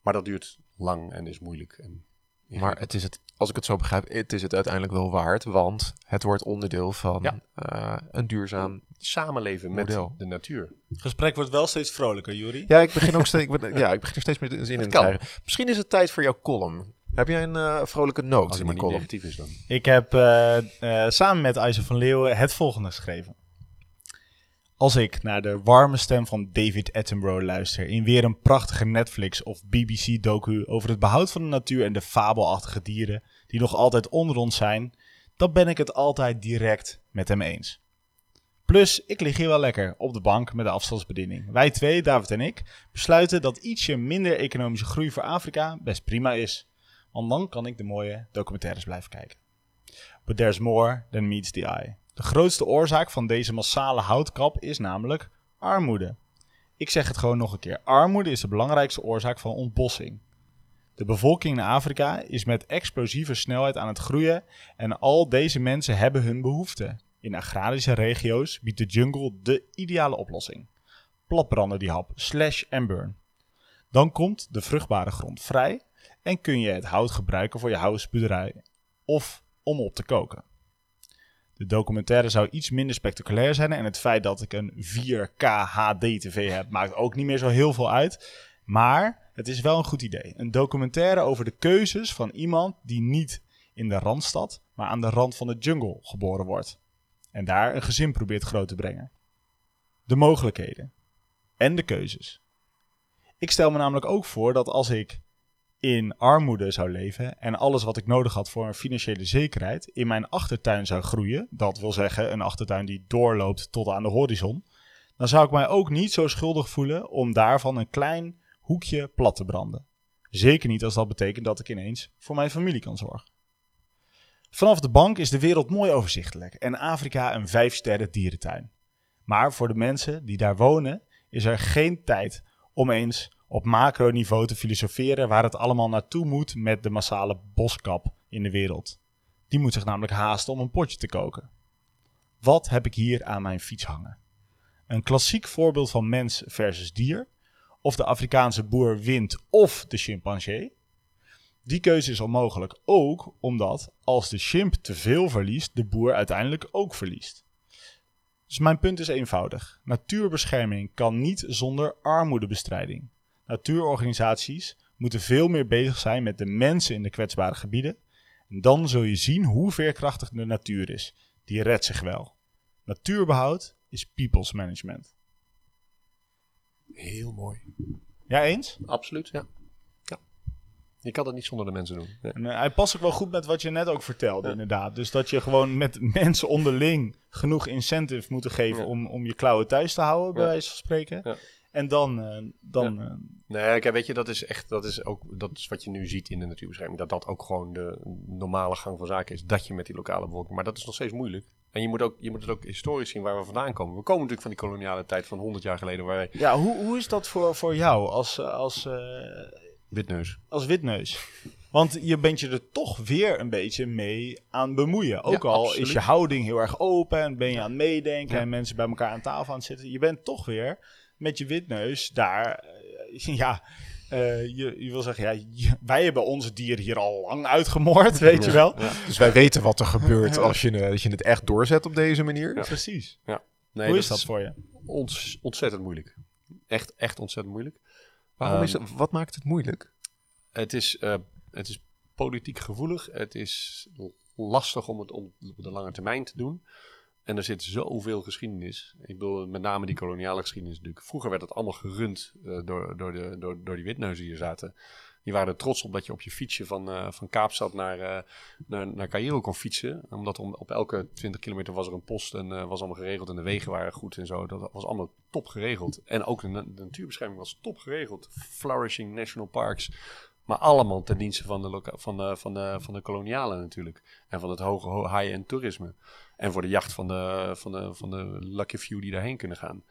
Maar dat duurt lang en is moeilijk. En, Maar het is het, als ik het zo begrijp, het is het uiteindelijk wel waard. Want het wordt onderdeel van Ja. eh, een duurzaam. samenleven met de natuur. Het gesprek wordt wel steeds vrolijker, Juri. Ja, ik begin ook steeds, ik ben- ja, ik begin er steeds meer zin in te kan. krijgen. Misschien is het tijd voor jouw column. Heb jij een eh, vrolijke noot in die niet column? negatief is dan. Ik heb eh, eh, samen met Isaac van Leeuwen het volgende geschreven. Als ik naar de warme stem van David Attenborough luister in weer een prachtige Netflix of BBC docu over het behoud van de natuur en de fabelachtige dieren die nog altijd onder ons zijn, dan ben ik het altijd direct met hem eens. Plus, ik lig hier wel lekker op de bank met de afstandsbediening. Wij twee, David en ik, besluiten dat ietsje minder economische groei voor Afrika best prima is. Want dan kan ik de mooie documentaires blijven kijken. But there's more than meets the eye. De grootste oorzaak van deze massale houtkap is namelijk armoede. Ik zeg het gewoon nog een keer. Armoede is de belangrijkste oorzaak van ontbossing. De bevolking in Afrika is met explosieve snelheid aan het groeien en al deze mensen hebben hun behoeften. In agrarische regio's biedt de jungle de ideale oplossing. Platbranden die hap, slash en burn. Dan komt de vruchtbare grond vrij en kun je het hout gebruiken voor je huisboerderij of om op te koken. De documentaire zou iets minder spectaculair zijn en het feit dat ik een 4K HD TV heb maakt ook niet meer zo heel veel uit. Maar het is wel een goed idee. Een documentaire over de keuzes van iemand die niet in de Randstad, maar aan de rand van de jungle geboren wordt. En daar een gezin probeert groot te brengen. De mogelijkheden. En de keuzes. Ik stel me namelijk ook voor dat als ik in armoede zou leven en alles wat ik nodig had voor een financiële zekerheid in mijn achtertuin zou groeien, dat wil zeggen een achtertuin die doorloopt tot aan de horizon, dan zou ik mij ook niet zo schuldig voelen om daarvan een klein hoekje plat te branden. Zeker niet als dat betekent dat ik ineens voor mijn familie kan zorgen. Vanaf de bank is de wereld mooi overzichtelijk en Afrika een vijf sterren dierentuin. Maar voor de mensen die daar wonen is er geen tijd om eens op macroniveau te filosoferen waar het allemaal naartoe moet met de massale boskap in de wereld. Die moet zich namelijk haasten om een potje te koken. Wat heb ik hier aan mijn fiets hangen? Een klassiek voorbeeld van mens versus dier, of de Afrikaanse boer wint of de chimpansee. Die keuze is onmogelijk ook omdat als de chimp te veel verliest, de boer uiteindelijk ook verliest. Dus mijn punt is eenvoudig. Natuurbescherming kan niet zonder armoedebestrijding. Natuurorganisaties moeten veel meer bezig zijn met de mensen in de kwetsbare gebieden. En dan zul je zien hoe veerkrachtig de natuur is. Die redt zich wel. Natuurbehoud is people's management. Heel mooi. Ja, eens? Absoluut, ja. ja. Je kan dat niet zonder de mensen doen. En, uh, hij past ook wel goed met wat je net ook vertelde, ja. inderdaad. Dus dat je gewoon met mensen onderling genoeg incentive moet geven ja. om, om je klauwen thuis te houden, bij wijze van spreken. En dan. Uh, dan uh, nee, kijk, weet je, dat is echt. Dat is ook. Dat is wat je nu ziet in de natuurbescherming. Dat dat ook gewoon de normale gang van zaken is. Dat je met die lokale bevolking. Maar dat is nog steeds moeilijk. En je moet, ook, je moet het ook historisch zien waar we vandaan komen. We komen natuurlijk van die koloniale tijd van 100 jaar geleden. Waar wij... Ja, hoe, hoe is dat voor, voor jou als, als, uh, witneus? Als witneus. Want je bent je er toch weer een beetje mee aan bemoeien. Ook Ja, al absoluut. is je houding heel erg open en ben je aan het meedenken en mensen bij elkaar aan tafel aan het zitten. Je bent toch weer met je witneus daar. eh, ja, eh, je, je wil zeggen, ja, je- wij hebben onze dieren hier al lang uitgemoord, weet je wel. Ja. Dus wij weten wat er gebeurt als je, als je het echt doorzet op deze manier. Ja. Precies. Nee, Hoe is dat voor je? Ons, ontzettend moeilijk. Echt, echt ontzettend moeilijk. Waarom Ehm, is het, wat maakt het moeilijk? Het is, eh, het is politiek gevoelig. Het is lastig om het om op de lange termijn te doen. En er zit zoveel geschiedenis. Ik bedoel, met name die koloniale geschiedenis natuurlijk. Vroeger werd het allemaal gerund eh, door, door, de, door, door die witneuzen die hier zaten. Die waren er trots op dat je op je fietsje van, eh, van Kaapstad naar, eh naar, naar Cairo kon fietsen. Omdat om, op elke 20 kilometer was er een post en was allemaal geregeld. En de wegen waren goed en zo. Dat was allemaal top geregeld. En ook de, na- de natuurbescherming was top geregeld. Flourishing national parks. Maar allemaal ten dienste van de, van van van de kolonialen natuurlijk. En van het hoge ho- high-end toerisme. En voor de jacht van de, van, de, van de lucky few die daarheen kunnen gaan.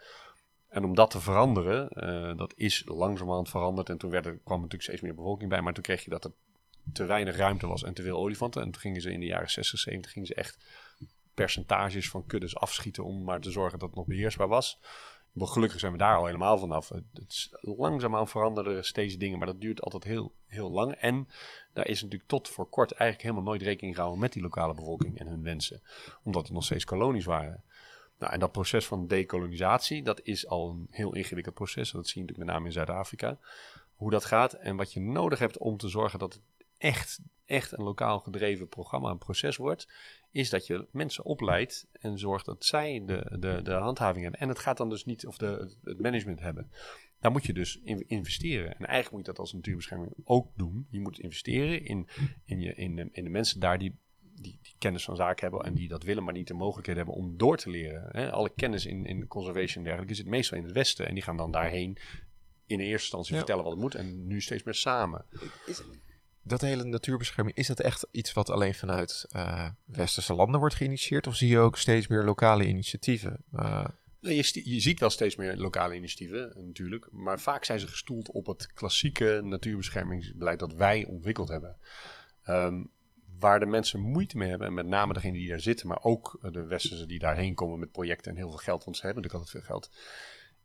En om dat te veranderen, eh, dat is langzamerhand veranderd. En toen kwam er natuurlijk steeds meer bevolking bij. Maar toen kreeg je dat er te weinig ruimte was en te veel olifanten. En toen gingen ze in de jaren 60, 70 gingen ze echt percentages van kuddes afschieten om maar te zorgen dat het nog beheersbaar was. Maar gelukkig zijn we daar al helemaal vanaf. Het het is langzaamaan veranderen er steeds dingen, maar dat duurt altijd heel, heel lang. En daar is natuurlijk tot voor kort eigenlijk helemaal nooit rekening gehouden met die lokale bevolking en hun wensen. Omdat het nog steeds kolonies waren. Nou, en dat proces van dekolonisatie, dat is al een heel ingewikkeld proces. Dat zie je natuurlijk met name in Zuid-Afrika. Hoe dat gaat en wat je nodig hebt om te zorgen dat het echt, echt een lokaal gedreven programma, een proces wordt, is dat je mensen opleidt en zorgt dat zij de, de, de handhaving hebben. En het gaat dan dus niet of de, het management hebben. Daar moet je dus in investeren. En eigenlijk moet je dat als natuurbescherming ook doen. Je moet investeren in, in, je, in, de, in de mensen daar die, die, die kennis van zaken hebben en die dat willen, maar niet de mogelijkheden hebben om door te leren. Hè? Alle kennis in, in conservation en dergelijke zit meestal in het Westen. En die gaan dan daarheen in de eerste instantie Ja. vertellen wat het moet. En nu steeds meer samen. Dat hele natuurbescherming, is dat echt iets wat alleen vanuit eh, westerse landen wordt geïnitieerd? Of zie je ook steeds meer lokale initiatieven? Eh, Je, je ziet wel steeds meer lokale initiatieven, eh, natuurlijk. Maar vaak zijn ze gestoeld op het klassieke natuurbeschermingsbeleid dat wij ontwikkeld hebben. Ehm, waar de mensen moeite mee hebben, en met name degenen die daar zitten, maar ook de westerse die daarheen komen met projecten en heel veel geld, want ze hebben natuurlijk altijd veel geld,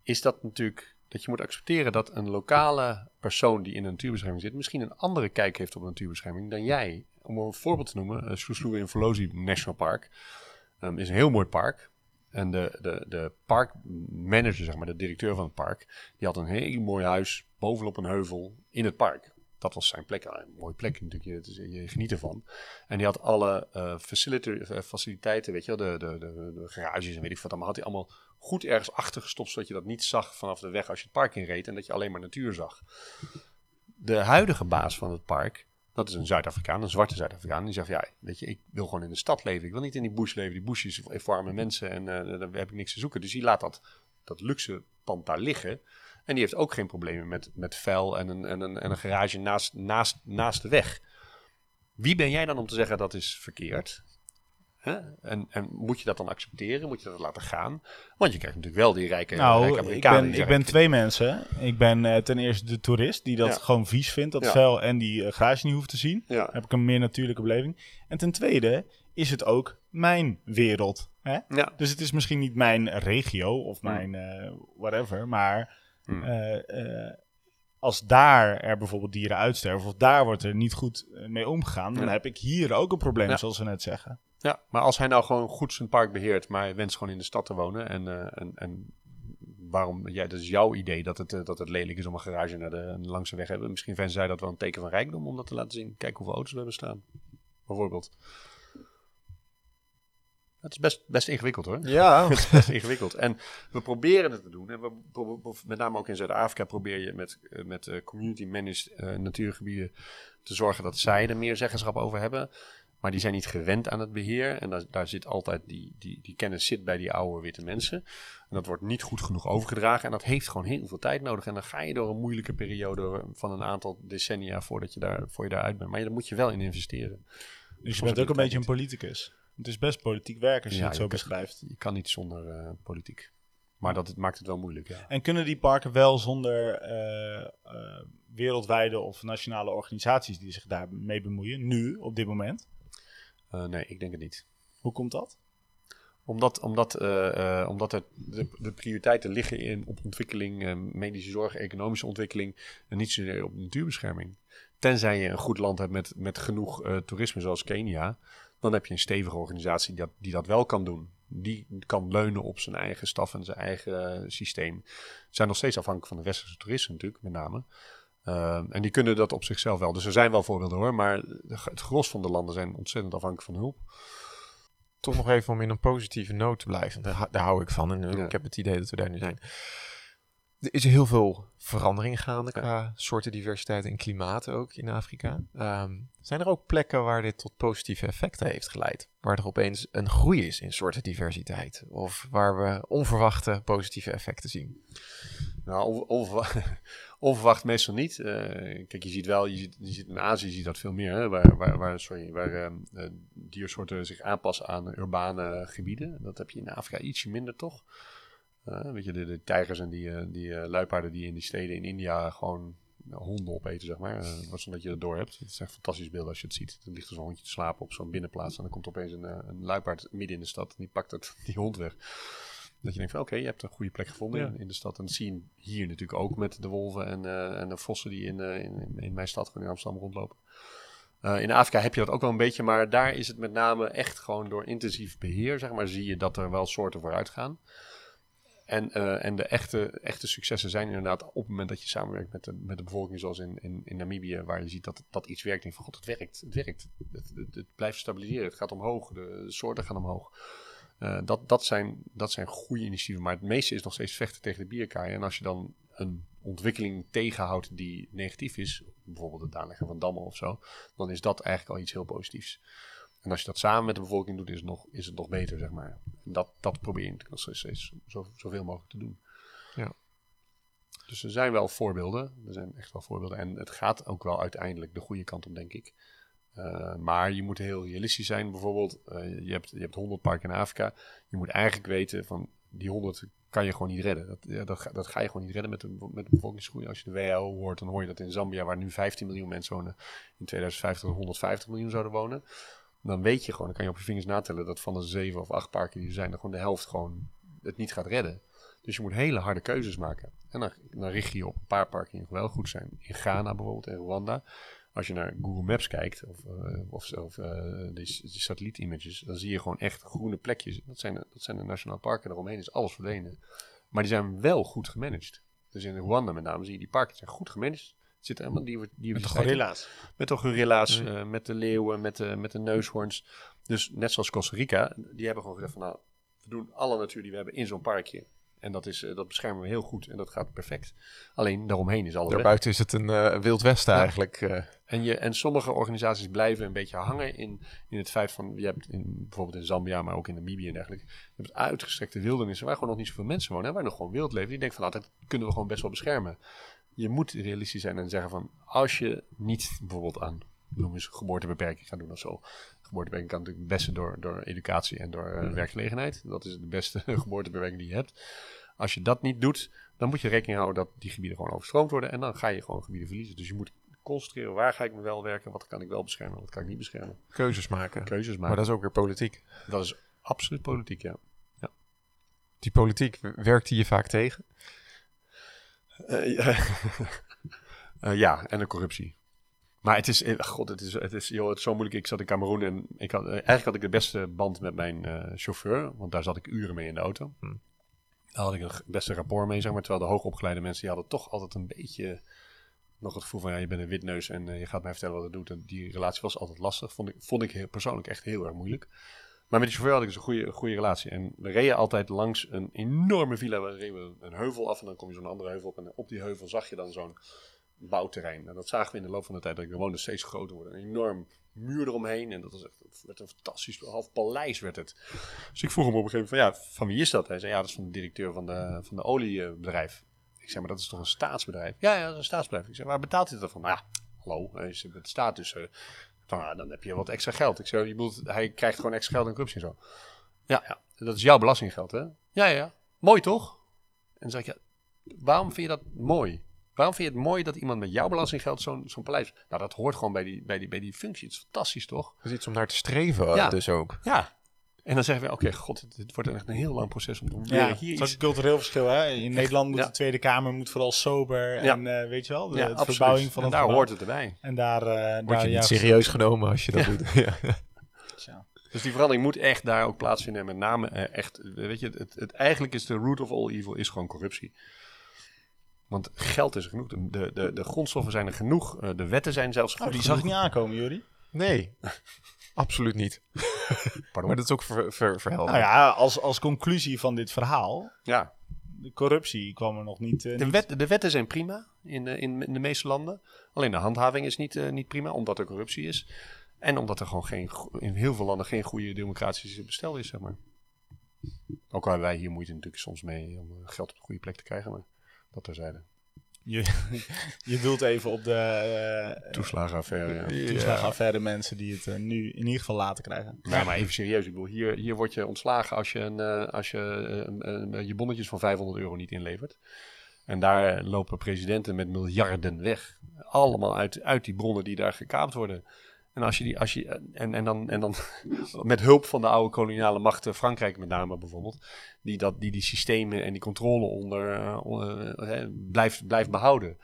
is dat natuurlijk dat je moet accepteren dat een lokale persoon die in de natuurbescherming zit, misschien een andere kijk heeft op natuurbescherming dan jij. Om een voorbeeld te noemen, uh, Soesloe in National Park ehm, is een heel mooi park. En de, de, de parkmanager, zeg maar, de directeur van het park, die had een heel mooi huis bovenop een heuvel in het park. Dat was zijn plek. Een mooie plek natuurlijk, je, je geniet ervan. En die had alle eh, eh, faciliteiten, weet je wel, de, de, de, de garages en weet ik wat allemaal, had hij allemaal goed ergens achter gestopt, zodat je dat niet zag vanaf de weg als je het park inreed en dat je alleen maar natuur zag. De huidige baas van het park, dat is een Zuid-Afrikaan, een zwarte Zuid-Afrikaan, die zegt, ja, weet je, ik wil gewoon in de stad leven. Ik wil niet in die bush leven. Die bush is voor arme mensen en eh, daar heb ik niks te zoeken. Dus die laat dat, dat luxe pand daar liggen. En die heeft ook geen problemen met, met vuil en een, en, een, en een garage naast, naast, naast de weg. Wie ben jij dan om te zeggen dat is verkeerd? Hè? En, en moet je dat dan accepteren? Moet je dat laten gaan? Want je krijgt natuurlijk wel die rijke, rijke Nou, ik Amerikanen. ben, die ik ben twee mensen. Ik ben eh, ten eerste de toerist die dat Ja. gewoon vies vindt, dat Ja. vuil en die uh, garage niet hoeft te zien. Ja, heb ik een meer natuurlijke beleving. En ten tweede is het ook mijn wereld. Hè? Dus het is misschien niet mijn regio of Hmm. mijn eh, whatever, maar eh, als daar er bijvoorbeeld dieren uitsterven of daar wordt er niet goed mee omgegaan, dan Ja. heb ik hier ook een probleem, Ja. zoals we net zeggen. Ja, maar als hij nou gewoon goed zijn park beheert, maar hij wenst gewoon in de stad te wonen en, eh, en, en waarom, ja, dat is jouw idee dat het, eh, dat het lelijk is om een garage naar de, langs de weg te hebben. Misschien vinden zij dat wel een teken van rijkdom om dat te laten zien. Kijk hoeveel auto's we hebben staan, bijvoorbeeld. Het is best, best ingewikkeld hoor. Ja, Het is best ingewikkeld. En we proberen het te doen. En we, met name ook in Zuid-Afrika probeer je met, eh, met community managed natuurgebieden te zorgen dat zij er meer zeggenschap over hebben. Maar die zijn niet gewend aan het beheer. En daar, daar zit altijd die, die, die kennis zit bij die oude witte mensen. En dat wordt niet goed genoeg overgedragen. En dat heeft gewoon heel veel tijd nodig. En dan ga je door een moeilijke periode van een aantal decennia voordat je daar, voor je daaruit bent. Maar daar moet je wel in investeren. Dus je bent ook een je beetje een politicus. Het is best politiek werk als je Ja, het zo je kan- beschrijft. Je kan niet zonder eh, politiek. Maar dat het maakt het wel moeilijk, ja. En kunnen die parken wel zonder eh, eh, wereldwijde of nationale organisaties die zich daarmee bemoeien, nu, op dit moment? Eh, nee, ik denk het niet. Hoe komt dat? Omdat, omdat, eh, eh, omdat er de, de prioriteiten liggen in, op ontwikkeling, medische zorg, economische ontwikkeling en niet zozeer op natuurbescherming. Tenzij je een goed land hebt met, met genoeg toerisme zoals Kenia, dan heb je een stevige organisatie die dat, die dat wel kan doen. Die kan leunen op zijn eigen staf en zijn eigen systeem. Ze zijn nog steeds afhankelijk van de westerse toeristen natuurlijk, met name. Eh, en die kunnen dat op zichzelf wel. Dus er zijn wel voorbeelden hoor, maar het gros van de landen zijn ontzettend afhankelijk van hulp. toch nog even om in een positieve noot te blijven. Daar, hou- daar hou ik van. En eh, Ja. ik heb het idee dat we daar nu zijn. Er is heel veel verandering gaande Ja. qua soortendiversiteit en klimaat ook in Afrika. Ehm, zijn er ook plekken waar dit tot positieve effecten heeft geleid? Waar er opeens een groei is in soortendiversiteit? Of waar we onverwachte positieve effecten zien? Nou, onver- onverwacht, meestal niet. Eh, kijk, je ziet wel, je ziet, ziet in Azië je dat veel meer, hè, waar, waar, waar, sorry, waar ehm, eh, diersoorten zich aanpassen aan urbane gebieden. Dat heb je in Afrika ietsje minder, toch? Eh, weet je, de, de tijgers en die, die luipaarden die in die steden in India gewoon honden opeten, zeg maar. Uh, zonder dat je het door hebt. Het is echt fantastisch beeld als je het ziet. Er ligt zo'n hondje te slapen op zo'n binnenplaats. En dan komt opeens een, een luipaard midden in de stad en die pakt het, die hond weg. Dat je denkt van oké, je hebt een goede plek gevonden Ja. in, in de stad. En dat zie je hier natuurlijk ook met de wolven en, eh, en de vossen die in, eh, in, in mijn stad, gewoon in Amsterdam, rondlopen. Eh, in Afrika heb je dat ook wel een beetje, maar daar is het met name echt gewoon door intensief beheer, zeg maar, zie je dat er wel soorten vooruit gaan. En, en de echte, echte successen zijn inderdaad op het moment dat je samenwerkt met de, met de bevolking, zoals in, in, in Namibië, waar je ziet dat, dat iets werkt. En van god, het werkt, het werkt. Het, het, het blijft stabiliseren, het gaat omhoog, de, de soorten gaan omhoog. Eh, dat, dat, zijn, dat zijn goede initiatieven, maar het meeste is nog steeds vechten tegen de bierkaai. En als je dan een ontwikkeling tegenhoudt die negatief is, bijvoorbeeld het aanleggen van dammen of zo, dan is dat eigenlijk al iets heel positiefs. En als je dat samen met de bevolking doet, is het nog, is het nog beter, zeg maar. En dat, dat probeer je natuurlijk nog steeds zo, zoveel mogelijk te doen. Ja. Dus er zijn wel voorbeelden. Er zijn echt wel voorbeelden. En het gaat ook wel uiteindelijk de goede kant op, denk ik. Uh, maar je moet heel realistisch zijn. Bijvoorbeeld, uh, je, hebt, je hebt 100 parken in Afrika. Je moet eigenlijk weten van die 100 kan je gewoon niet redden. Dat, ja, dat, dat ga je gewoon niet redden met de, met de bevolkingsgroei. Als je de WHO hoort, dan hoor je dat in Zambia, waar nu 15 miljoen mensen wonen, in 2050 150 miljoen zouden wonen. Dan weet je gewoon, dan kan je op je vingers natellen dat van de zeven of acht parken die er zijn, er gewoon de helft gewoon het niet gaat redden. Dus je moet hele harde keuzes maken. En dan, dan richt je je op een paar parken die wel goed zijn. In Ghana bijvoorbeeld, en Rwanda. Als je naar Google Maps kijkt, of, uh, of, of uh, die, die satellietimages, dan zie je gewoon echt groene plekjes. Dat zijn, dat zijn de nationale parken, daaromheen is alles verdwenen. Maar die zijn wel goed gemanaged. Dus in Rwanda met name zie je die parken zijn goed gemanaged. Er zitten helemaal die, die met de gorilla's. Met de gorilla's, mm. uh, met de leeuwen, met de, met de neushoorns. Dus net zoals Costa Rica, die hebben gewoon gezegd van nou, we doen alle natuur die we hebben in zo'n parkje. En dat, is, uh, dat beschermen we heel goed en dat gaat perfect. Alleen daaromheen is alles Daarbuiten is het een uh, wild westen ja. eigenlijk. Uh. En, je, en sommige organisaties blijven een beetje hangen in, in het feit van... Je hebt in, bijvoorbeeld in Zambia, maar ook in Namibië en dergelijke... Je hebt uitgestrekte wildernissen waar gewoon nog niet zoveel mensen wonen. Hè, waar nog gewoon wild leven. Die denken van nou, dat kunnen we gewoon best wel beschermen. Je moet realistisch zijn en zeggen van... Als je niet bijvoorbeeld aan noem eens geboortebeperking gaat doen of zo. Geboortebeperking kan natuurlijk het beste door, door educatie en door eh, werkgelegenheid. Dat is de beste geboortebeperking die je hebt. Als je dat niet doet, dan moet je rekening houden dat die gebieden gewoon overstroomd worden. En dan ga je gewoon gebieden verliezen. Dus je moet concentreren, waar ga ik me wel werken? Wat kan ik wel beschermen? Wat kan ik niet beschermen? Keuzes maken. Keuzes maken. Maar dat is ook weer politiek. dat is absoluut politiek, ja. Die politiek, werkt die je vaak tegen? Eh, ja. Eh, ja, en de corruptie. Maar het is, eh, god, het is, het is, joh, het is zo moeilijk. Ik zat in Cameroen en ik had, eh, eigenlijk had ik de beste band met mijn eh, chauffeur, want daar zat ik uren mee in de auto. Hm. Daar had ik een g- beste rapport mee, zeg maar. Terwijl de hoogopgeleide mensen, die hadden toch altijd een beetje nog het gevoel van, ja, je bent een witneus en je gaat mij vertellen wat het doet. En die relatie was altijd lastig. Vond ik, vond ik heel, persoonlijk echt heel erg moeilijk. Maar met die chauffeur had ik dus een goede, goede relatie. En we reden altijd langs een enorme villa. We reden een heuvel af en dan kom je zo'n andere heuvel op. En op die heuvel zag je dan zo'n bouwterrein. En dat zagen we in de loop van de tijd dat ik er woonde steeds groter worden. Een enorm muur eromheen. En dat was echt, het werd een fantastisch, half paleis werd het. Dus ik vroeg hem op een gegeven moment van, ja, van wie is dat? Hij zei, ja, dat is van de directeur van de, van de oliebedrijf. Ik zei, maar dat is toch een staatsbedrijf? Ja, ja, dat is een staatsbedrijf. Ik zei, waar betaalt hij dat van? Nou ja, hallo, de staat dus... eh, van, ja, dan heb je wat extra geld. Ik zei, je bedoelt, hij krijgt gewoon extra geld en corruptie en zo. Ja, ja, dat is jouw belastinggeld, hè? Ja, ja. Mooi toch? En dan zeg ik, ja, waarom vind je dat mooi? Waarom vind je het mooi dat iemand met jouw belastinggeld zo'n zo'n paleis... Nou, dat hoort gewoon bij die, bij, die, bij die functie. Het is fantastisch, toch? Dat is iets om naar te streven, Ja. dus ook. Ja. En dan zeggen we, oké, god, dit, wordt echt een heel lang proces om te Ja, proberen het hier is ook iets... een cultureel verschil. Hè? In Nederland moet ja. de Tweede Kamer moet vooral sober Ja. en eh, weet je wel, de, Ja, de absoluut. verbouwing van en het daar gebouw. hoort het erbij. En daar, eh Word daar je niet serieus genomen als je dat doet. Ja. Ja. Dus die verandering moet echt daar ook plaatsvinden. En met name eh, echt, weet je, het, het, eigenlijk is de root of all evil is gewoon corruptie. Want geld is er genoeg. De, de, de grondstoffen zijn er genoeg. eh, de wetten zijn zelfs Oh, goed die zag ik niet aankomen, Juri. Nee, absoluut niet. Pardon? Maar dat is ook ver, ver, verhelderend. Nou ja, als, als conclusie van dit verhaal, Ja, de corruptie kwam er nog niet... eh, de, wet, de wetten zijn prima in, eh, in, in de meeste landen. Alleen de handhaving is niet, niet prima, omdat er corruptie is. En omdat er gewoon geen, in heel veel landen geen goede democratische bestel is, zeg maar. Ook al hebben wij hier moeite natuurlijk soms mee om geld op de goede plek te krijgen, maar dat terzijde. Je, je doelt even op de eh Toeslagenaffaire, ja. toeslagenaffaire mensen die het eh, nu in ieder geval laten krijgen. Ja, maar even serieus. Ik bedoel, hier, hier word je ontslagen als je, een, eh, als je je bonnetjes van 500 euro niet inlevert. En daar lopen presidenten met miljarden weg. Allemaal uit, uit die bronnen die daar gekaapt worden. En, als je die, als je, en, en, dan, en dan met hulp van de oude koloniale machten, Frankrijk met name bijvoorbeeld, die dat, die, die systemen en die controle onder eh, eh, hè, blijft, blijft behouden.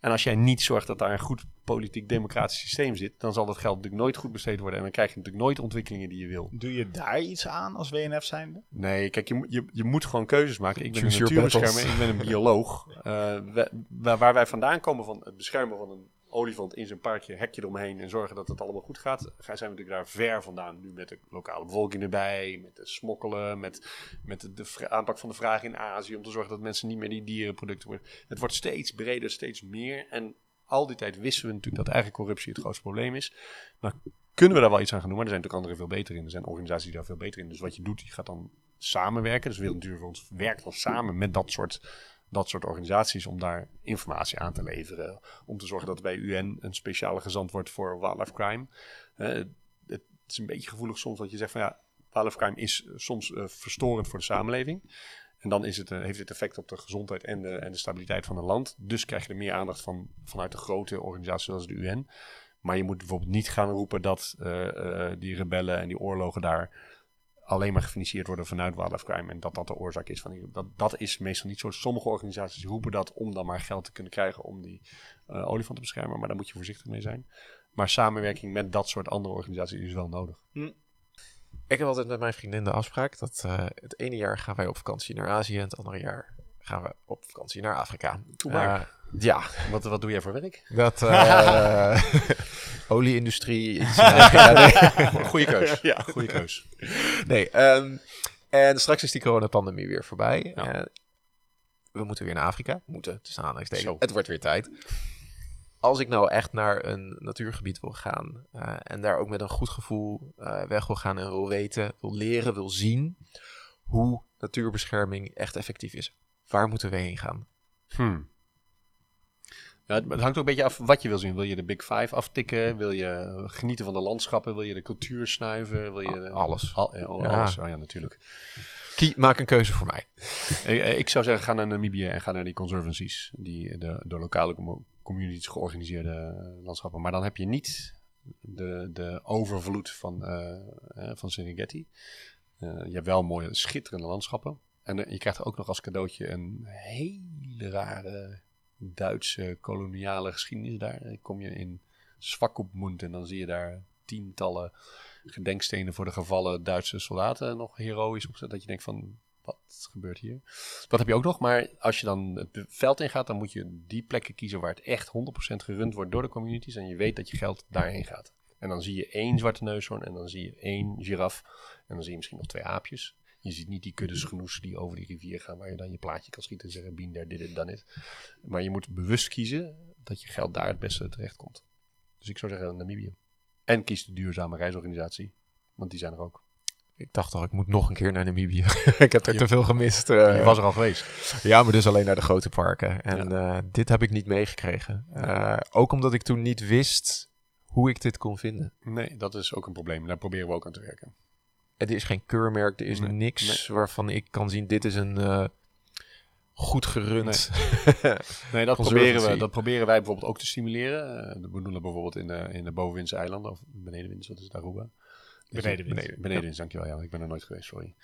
En als jij niet zorgt dat daar een goed politiek-democratisch systeem zit, dan zal dat geld natuurlijk nooit goed besteed worden. En dan krijg je natuurlijk nooit de ontwikkelingen die je wil. Doe je daar iets aan als WNF zijnde? Nee, kijk, je, moet- je, je moet gewoon keuzes maken. Ik ben een Choose natuurbeschermer, ik ben een bioloog. Eh, we- waar wij vandaan komen van het beschermen van een olifant in zijn parkje, hekje eromheen en zorgen dat het allemaal goed gaat, zijn we natuurlijk daar ver vandaan. Nu met de lokale bevolking erbij, met het smokkelen, met, met de, de aanpak van de vraag in Azië om te zorgen dat mensen niet meer die dierenproducten worden. Het wordt steeds breder, steeds meer. En al die tijd wisten we natuurlijk dat eigen corruptie het grootste probleem is. Nou, kunnen we daar wel iets aan gaan doen, maar er zijn natuurlijk anderen veel beter in. Er zijn organisaties die daar veel beter in. Dus wat je doet, je gaat dan samenwerken. Dus Wereld Natuurfonds werkt dan samen met dat soort, dat soort organisaties om daar informatie aan te leveren. Om te zorgen dat bij UN een speciale gezant wordt voor wildlife crime. Eh, het is een beetje gevoelig soms dat je zegt van ja, wildlife crime is soms eh, verstorend voor de samenleving. En dan is het, eh, heeft het effect op de gezondheid en de, en de stabiliteit van een land. Dus krijg je er meer aandacht van vanuit de grote organisaties zoals de UN. Maar je moet bijvoorbeeld niet gaan roepen dat eh, eh, die rebellen en die oorlogen daar alleen maar gefinancierd worden vanuit wildlife crime. En dat dat de oorzaak is van die. Dat, dat is meestal niet zo. Sommige organisaties roepen dat om dan maar geld te kunnen krijgen om die eh olifant te beschermen. Maar daar moet je voorzichtig mee zijn. Maar samenwerking met dat soort andere organisaties is wel nodig. Ik heb altijd met mijn vriendin de afspraak dat eh, het ene jaar gaan wij op vakantie naar Azië en het andere jaar gaan we op vakantie naar Afrika. Doe maar. Eh, ja, Wat, wat doe jij voor werk? dat eh olieindustrie. iets. Goeie keus. ja. Goeie keus. Nee, ehm, en straks is die coronapandemie weer voorbij. Ja. En we moeten weer naar Afrika. Moeten, tussen aanhalingstekens. Zo. Het wordt weer tijd. Als ik nou echt naar een natuurgebied wil gaan eh, en daar ook met een goed gevoel eh, weg wil gaan en wil weten, wil leren, wil zien hoe natuurbescherming echt effectief is. Waar moeten we heen gaan? Hmm. Ja, het, hangt ook een beetje af wat je wil zien. Wil je de Big Five aftikken? Wil je genieten van de landschappen? Wil je de cultuur snuiven? Wil je de- Alles. Al, eh, Ja. alles. Oh ja, natuurlijk. Kie, maak een keuze voor mij. Ik, eh, ik zou zeggen, ga naar Namibië en ga naar die conservancies. Die de, door lokale com- communities georganiseerde eh, landschappen. Maar dan heb je niet de, de overvloed van, eh, eh, van Serengeti. Eh, je hebt wel mooie, schitterende landschappen. En eh, je krijgt ook nog als cadeautje een hele rare Duitse koloniale geschiedenis daar. Dan kom je in Swakopmund en dan zie je daar tientallen gedenkstenen voor de gevallen Duitse soldaten nog heroïs opgezet. Dat je denkt van, wat gebeurt hier? Dat heb je ook nog, maar als je dan het veld ingaat, dan moet je die plekken kiezen waar het echt 100% gerund wordt door de communities. En je weet dat je geld daarheen gaat. En dan zie je één zwarte neushoorn en dan zie je één giraf. En dan zie je misschien nog twee aapjes. Je ziet niet die kuddes genoes die over die rivier gaan, waar je dan je plaatje kan schieten en zeggen, been there, did it, done it. Maar je moet bewust kiezen dat je geld daar het beste terecht komt. Dus ik zou zeggen Namibië. En kies de duurzame reisorganisatie, want die zijn er ook. Ik dacht al, ik moet nog een keer naar Namibië. ik heb er te veel gemist. eh. Je was er al geweest. Ja, maar dus alleen naar de grote parken. En eh, dit heb ik niet meegekregen. Eh, ook omdat ik toen niet wist hoe ik dit kon vinden. Nee, dat is ook een probleem. Daar proberen we ook aan te werken. Er is geen keurmerk, er is Nee, niks waarvan ik kan zien, dit is een eh, goed gerund. Nee, dat proberen, we, dat proberen wij bijvoorbeeld ook te stimuleren. Eh, we doen dat bijvoorbeeld in de, in de bovenwindse eilanden, of benedenwinds, wat is het, Aruba? Benedenwinds. Beneden, benedenwinds, dankjewel. Ja, ik ben er nooit geweest, sorry.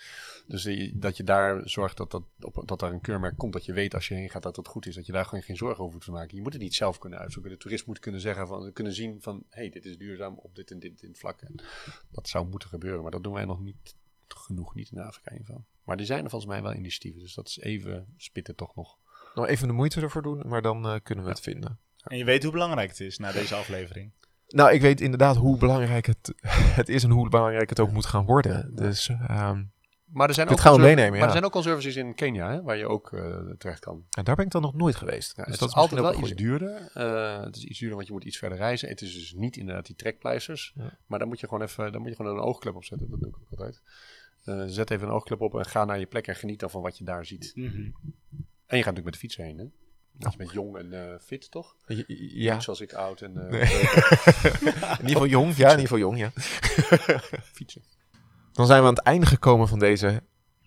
Dus die- dat je daar zorgt dat, dat, op, dat daar een keurmerk komt, dat je weet als je heen gaat dat het goed is. Dat je daar gewoon geen zorgen over hoeft te maken. Je moet het niet zelf kunnen uitzoeken. De toerist moet kunnen zeggen van, kunnen zien van, hé, hey, dit is duurzaam op dit en dit, dit vlak. En dat zou moeten gebeuren, maar dat doen wij nog niet genoeg, niet in Afrika in ieder geval. Maar er zijn er volgens mij wel initiatieven, dus dat is even spitten toch nog. Nog even de moeite ervoor doen, maar dan eh, kunnen we het vinden. En je weet hoe belangrijk het is na deze aflevering. Nou, ik weet inderdaad hoe belangrijk het, het is en hoe belangrijk het ook moet gaan worden. Dus ehm, Maar er zijn Dit ook gaan we meenemen, Maar ja. er zijn ook conservancies in Kenia, hè, waar je ook eh, terecht kan. en daar ben ik dan nog nooit geweest. Ja, dus het dat is is altijd wel iets duurder. Eh, het is iets duurder, want je moet iets verder reizen. Het is dus niet inderdaad die trekpleisters. Ja. Maar dan moet je gewoon even, dan moet je gewoon een oogklep opzetten. Dat doe ik ook altijd. Eh, zet even een oogklep op en ga naar je plek en geniet dan van wat je daar ziet. Mhm. En je gaat natuurlijk met de fiets heen, hè? Je bent jong en eh, fit, toch? Ja, zoals ik oud en Nee. in ieder geval jong. Ja, in ieder geval jong, ja. fietsen. Dan zijn we aan het einde gekomen van deze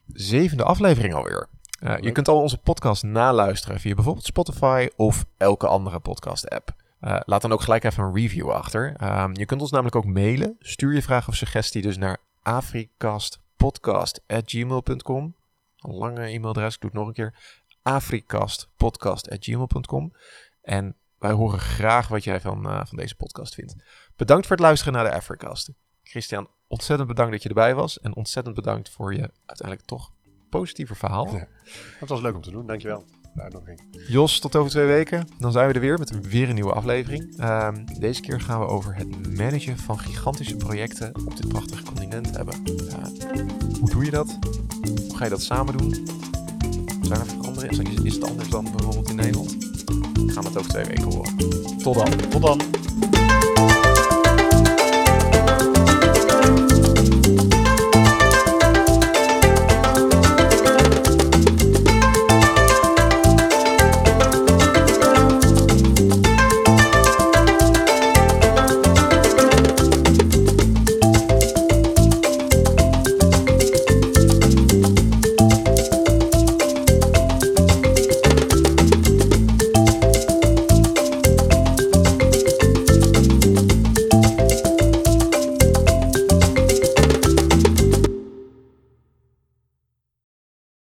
zevende aflevering alweer. Eh, je kunt al onze podcast naluisteren via bijvoorbeeld Spotify of elke andere podcast-app. Eh, laat dan ook gelijk even een review achter. Ehm, je kunt ons namelijk ook mailen. Stuur je vraag of suggestie dus naar afrikastpodcast.gmail.com. Een lange e-mailadres, ik doe het nog een keer. afrikastpodcast.gmail.com. En wij horen graag wat jij van, eh, van deze podcast vindt. Bedankt voor het luisteren naar de Afrikast. Christian, ontzettend bedankt dat je erbij was. En ontzettend bedankt voor je uiteindelijk toch positieve verhaal. Ja. Dat was leuk om te doen, dankjewel. uitnodiging. Jos, tot over twee weken. Dan zijn we er weer met weer een nieuwe aflevering. Ehm, deze keer gaan we over het managen van gigantische projecten op dit prachtige continent hebben. Hoe doe je dat? Hoe ga je dat samen doen? Zijn er veranderingen? Is, is het anders dan bijvoorbeeld in Nederland? Gaan we het over twee weken horen. Tot dan. Tot dan.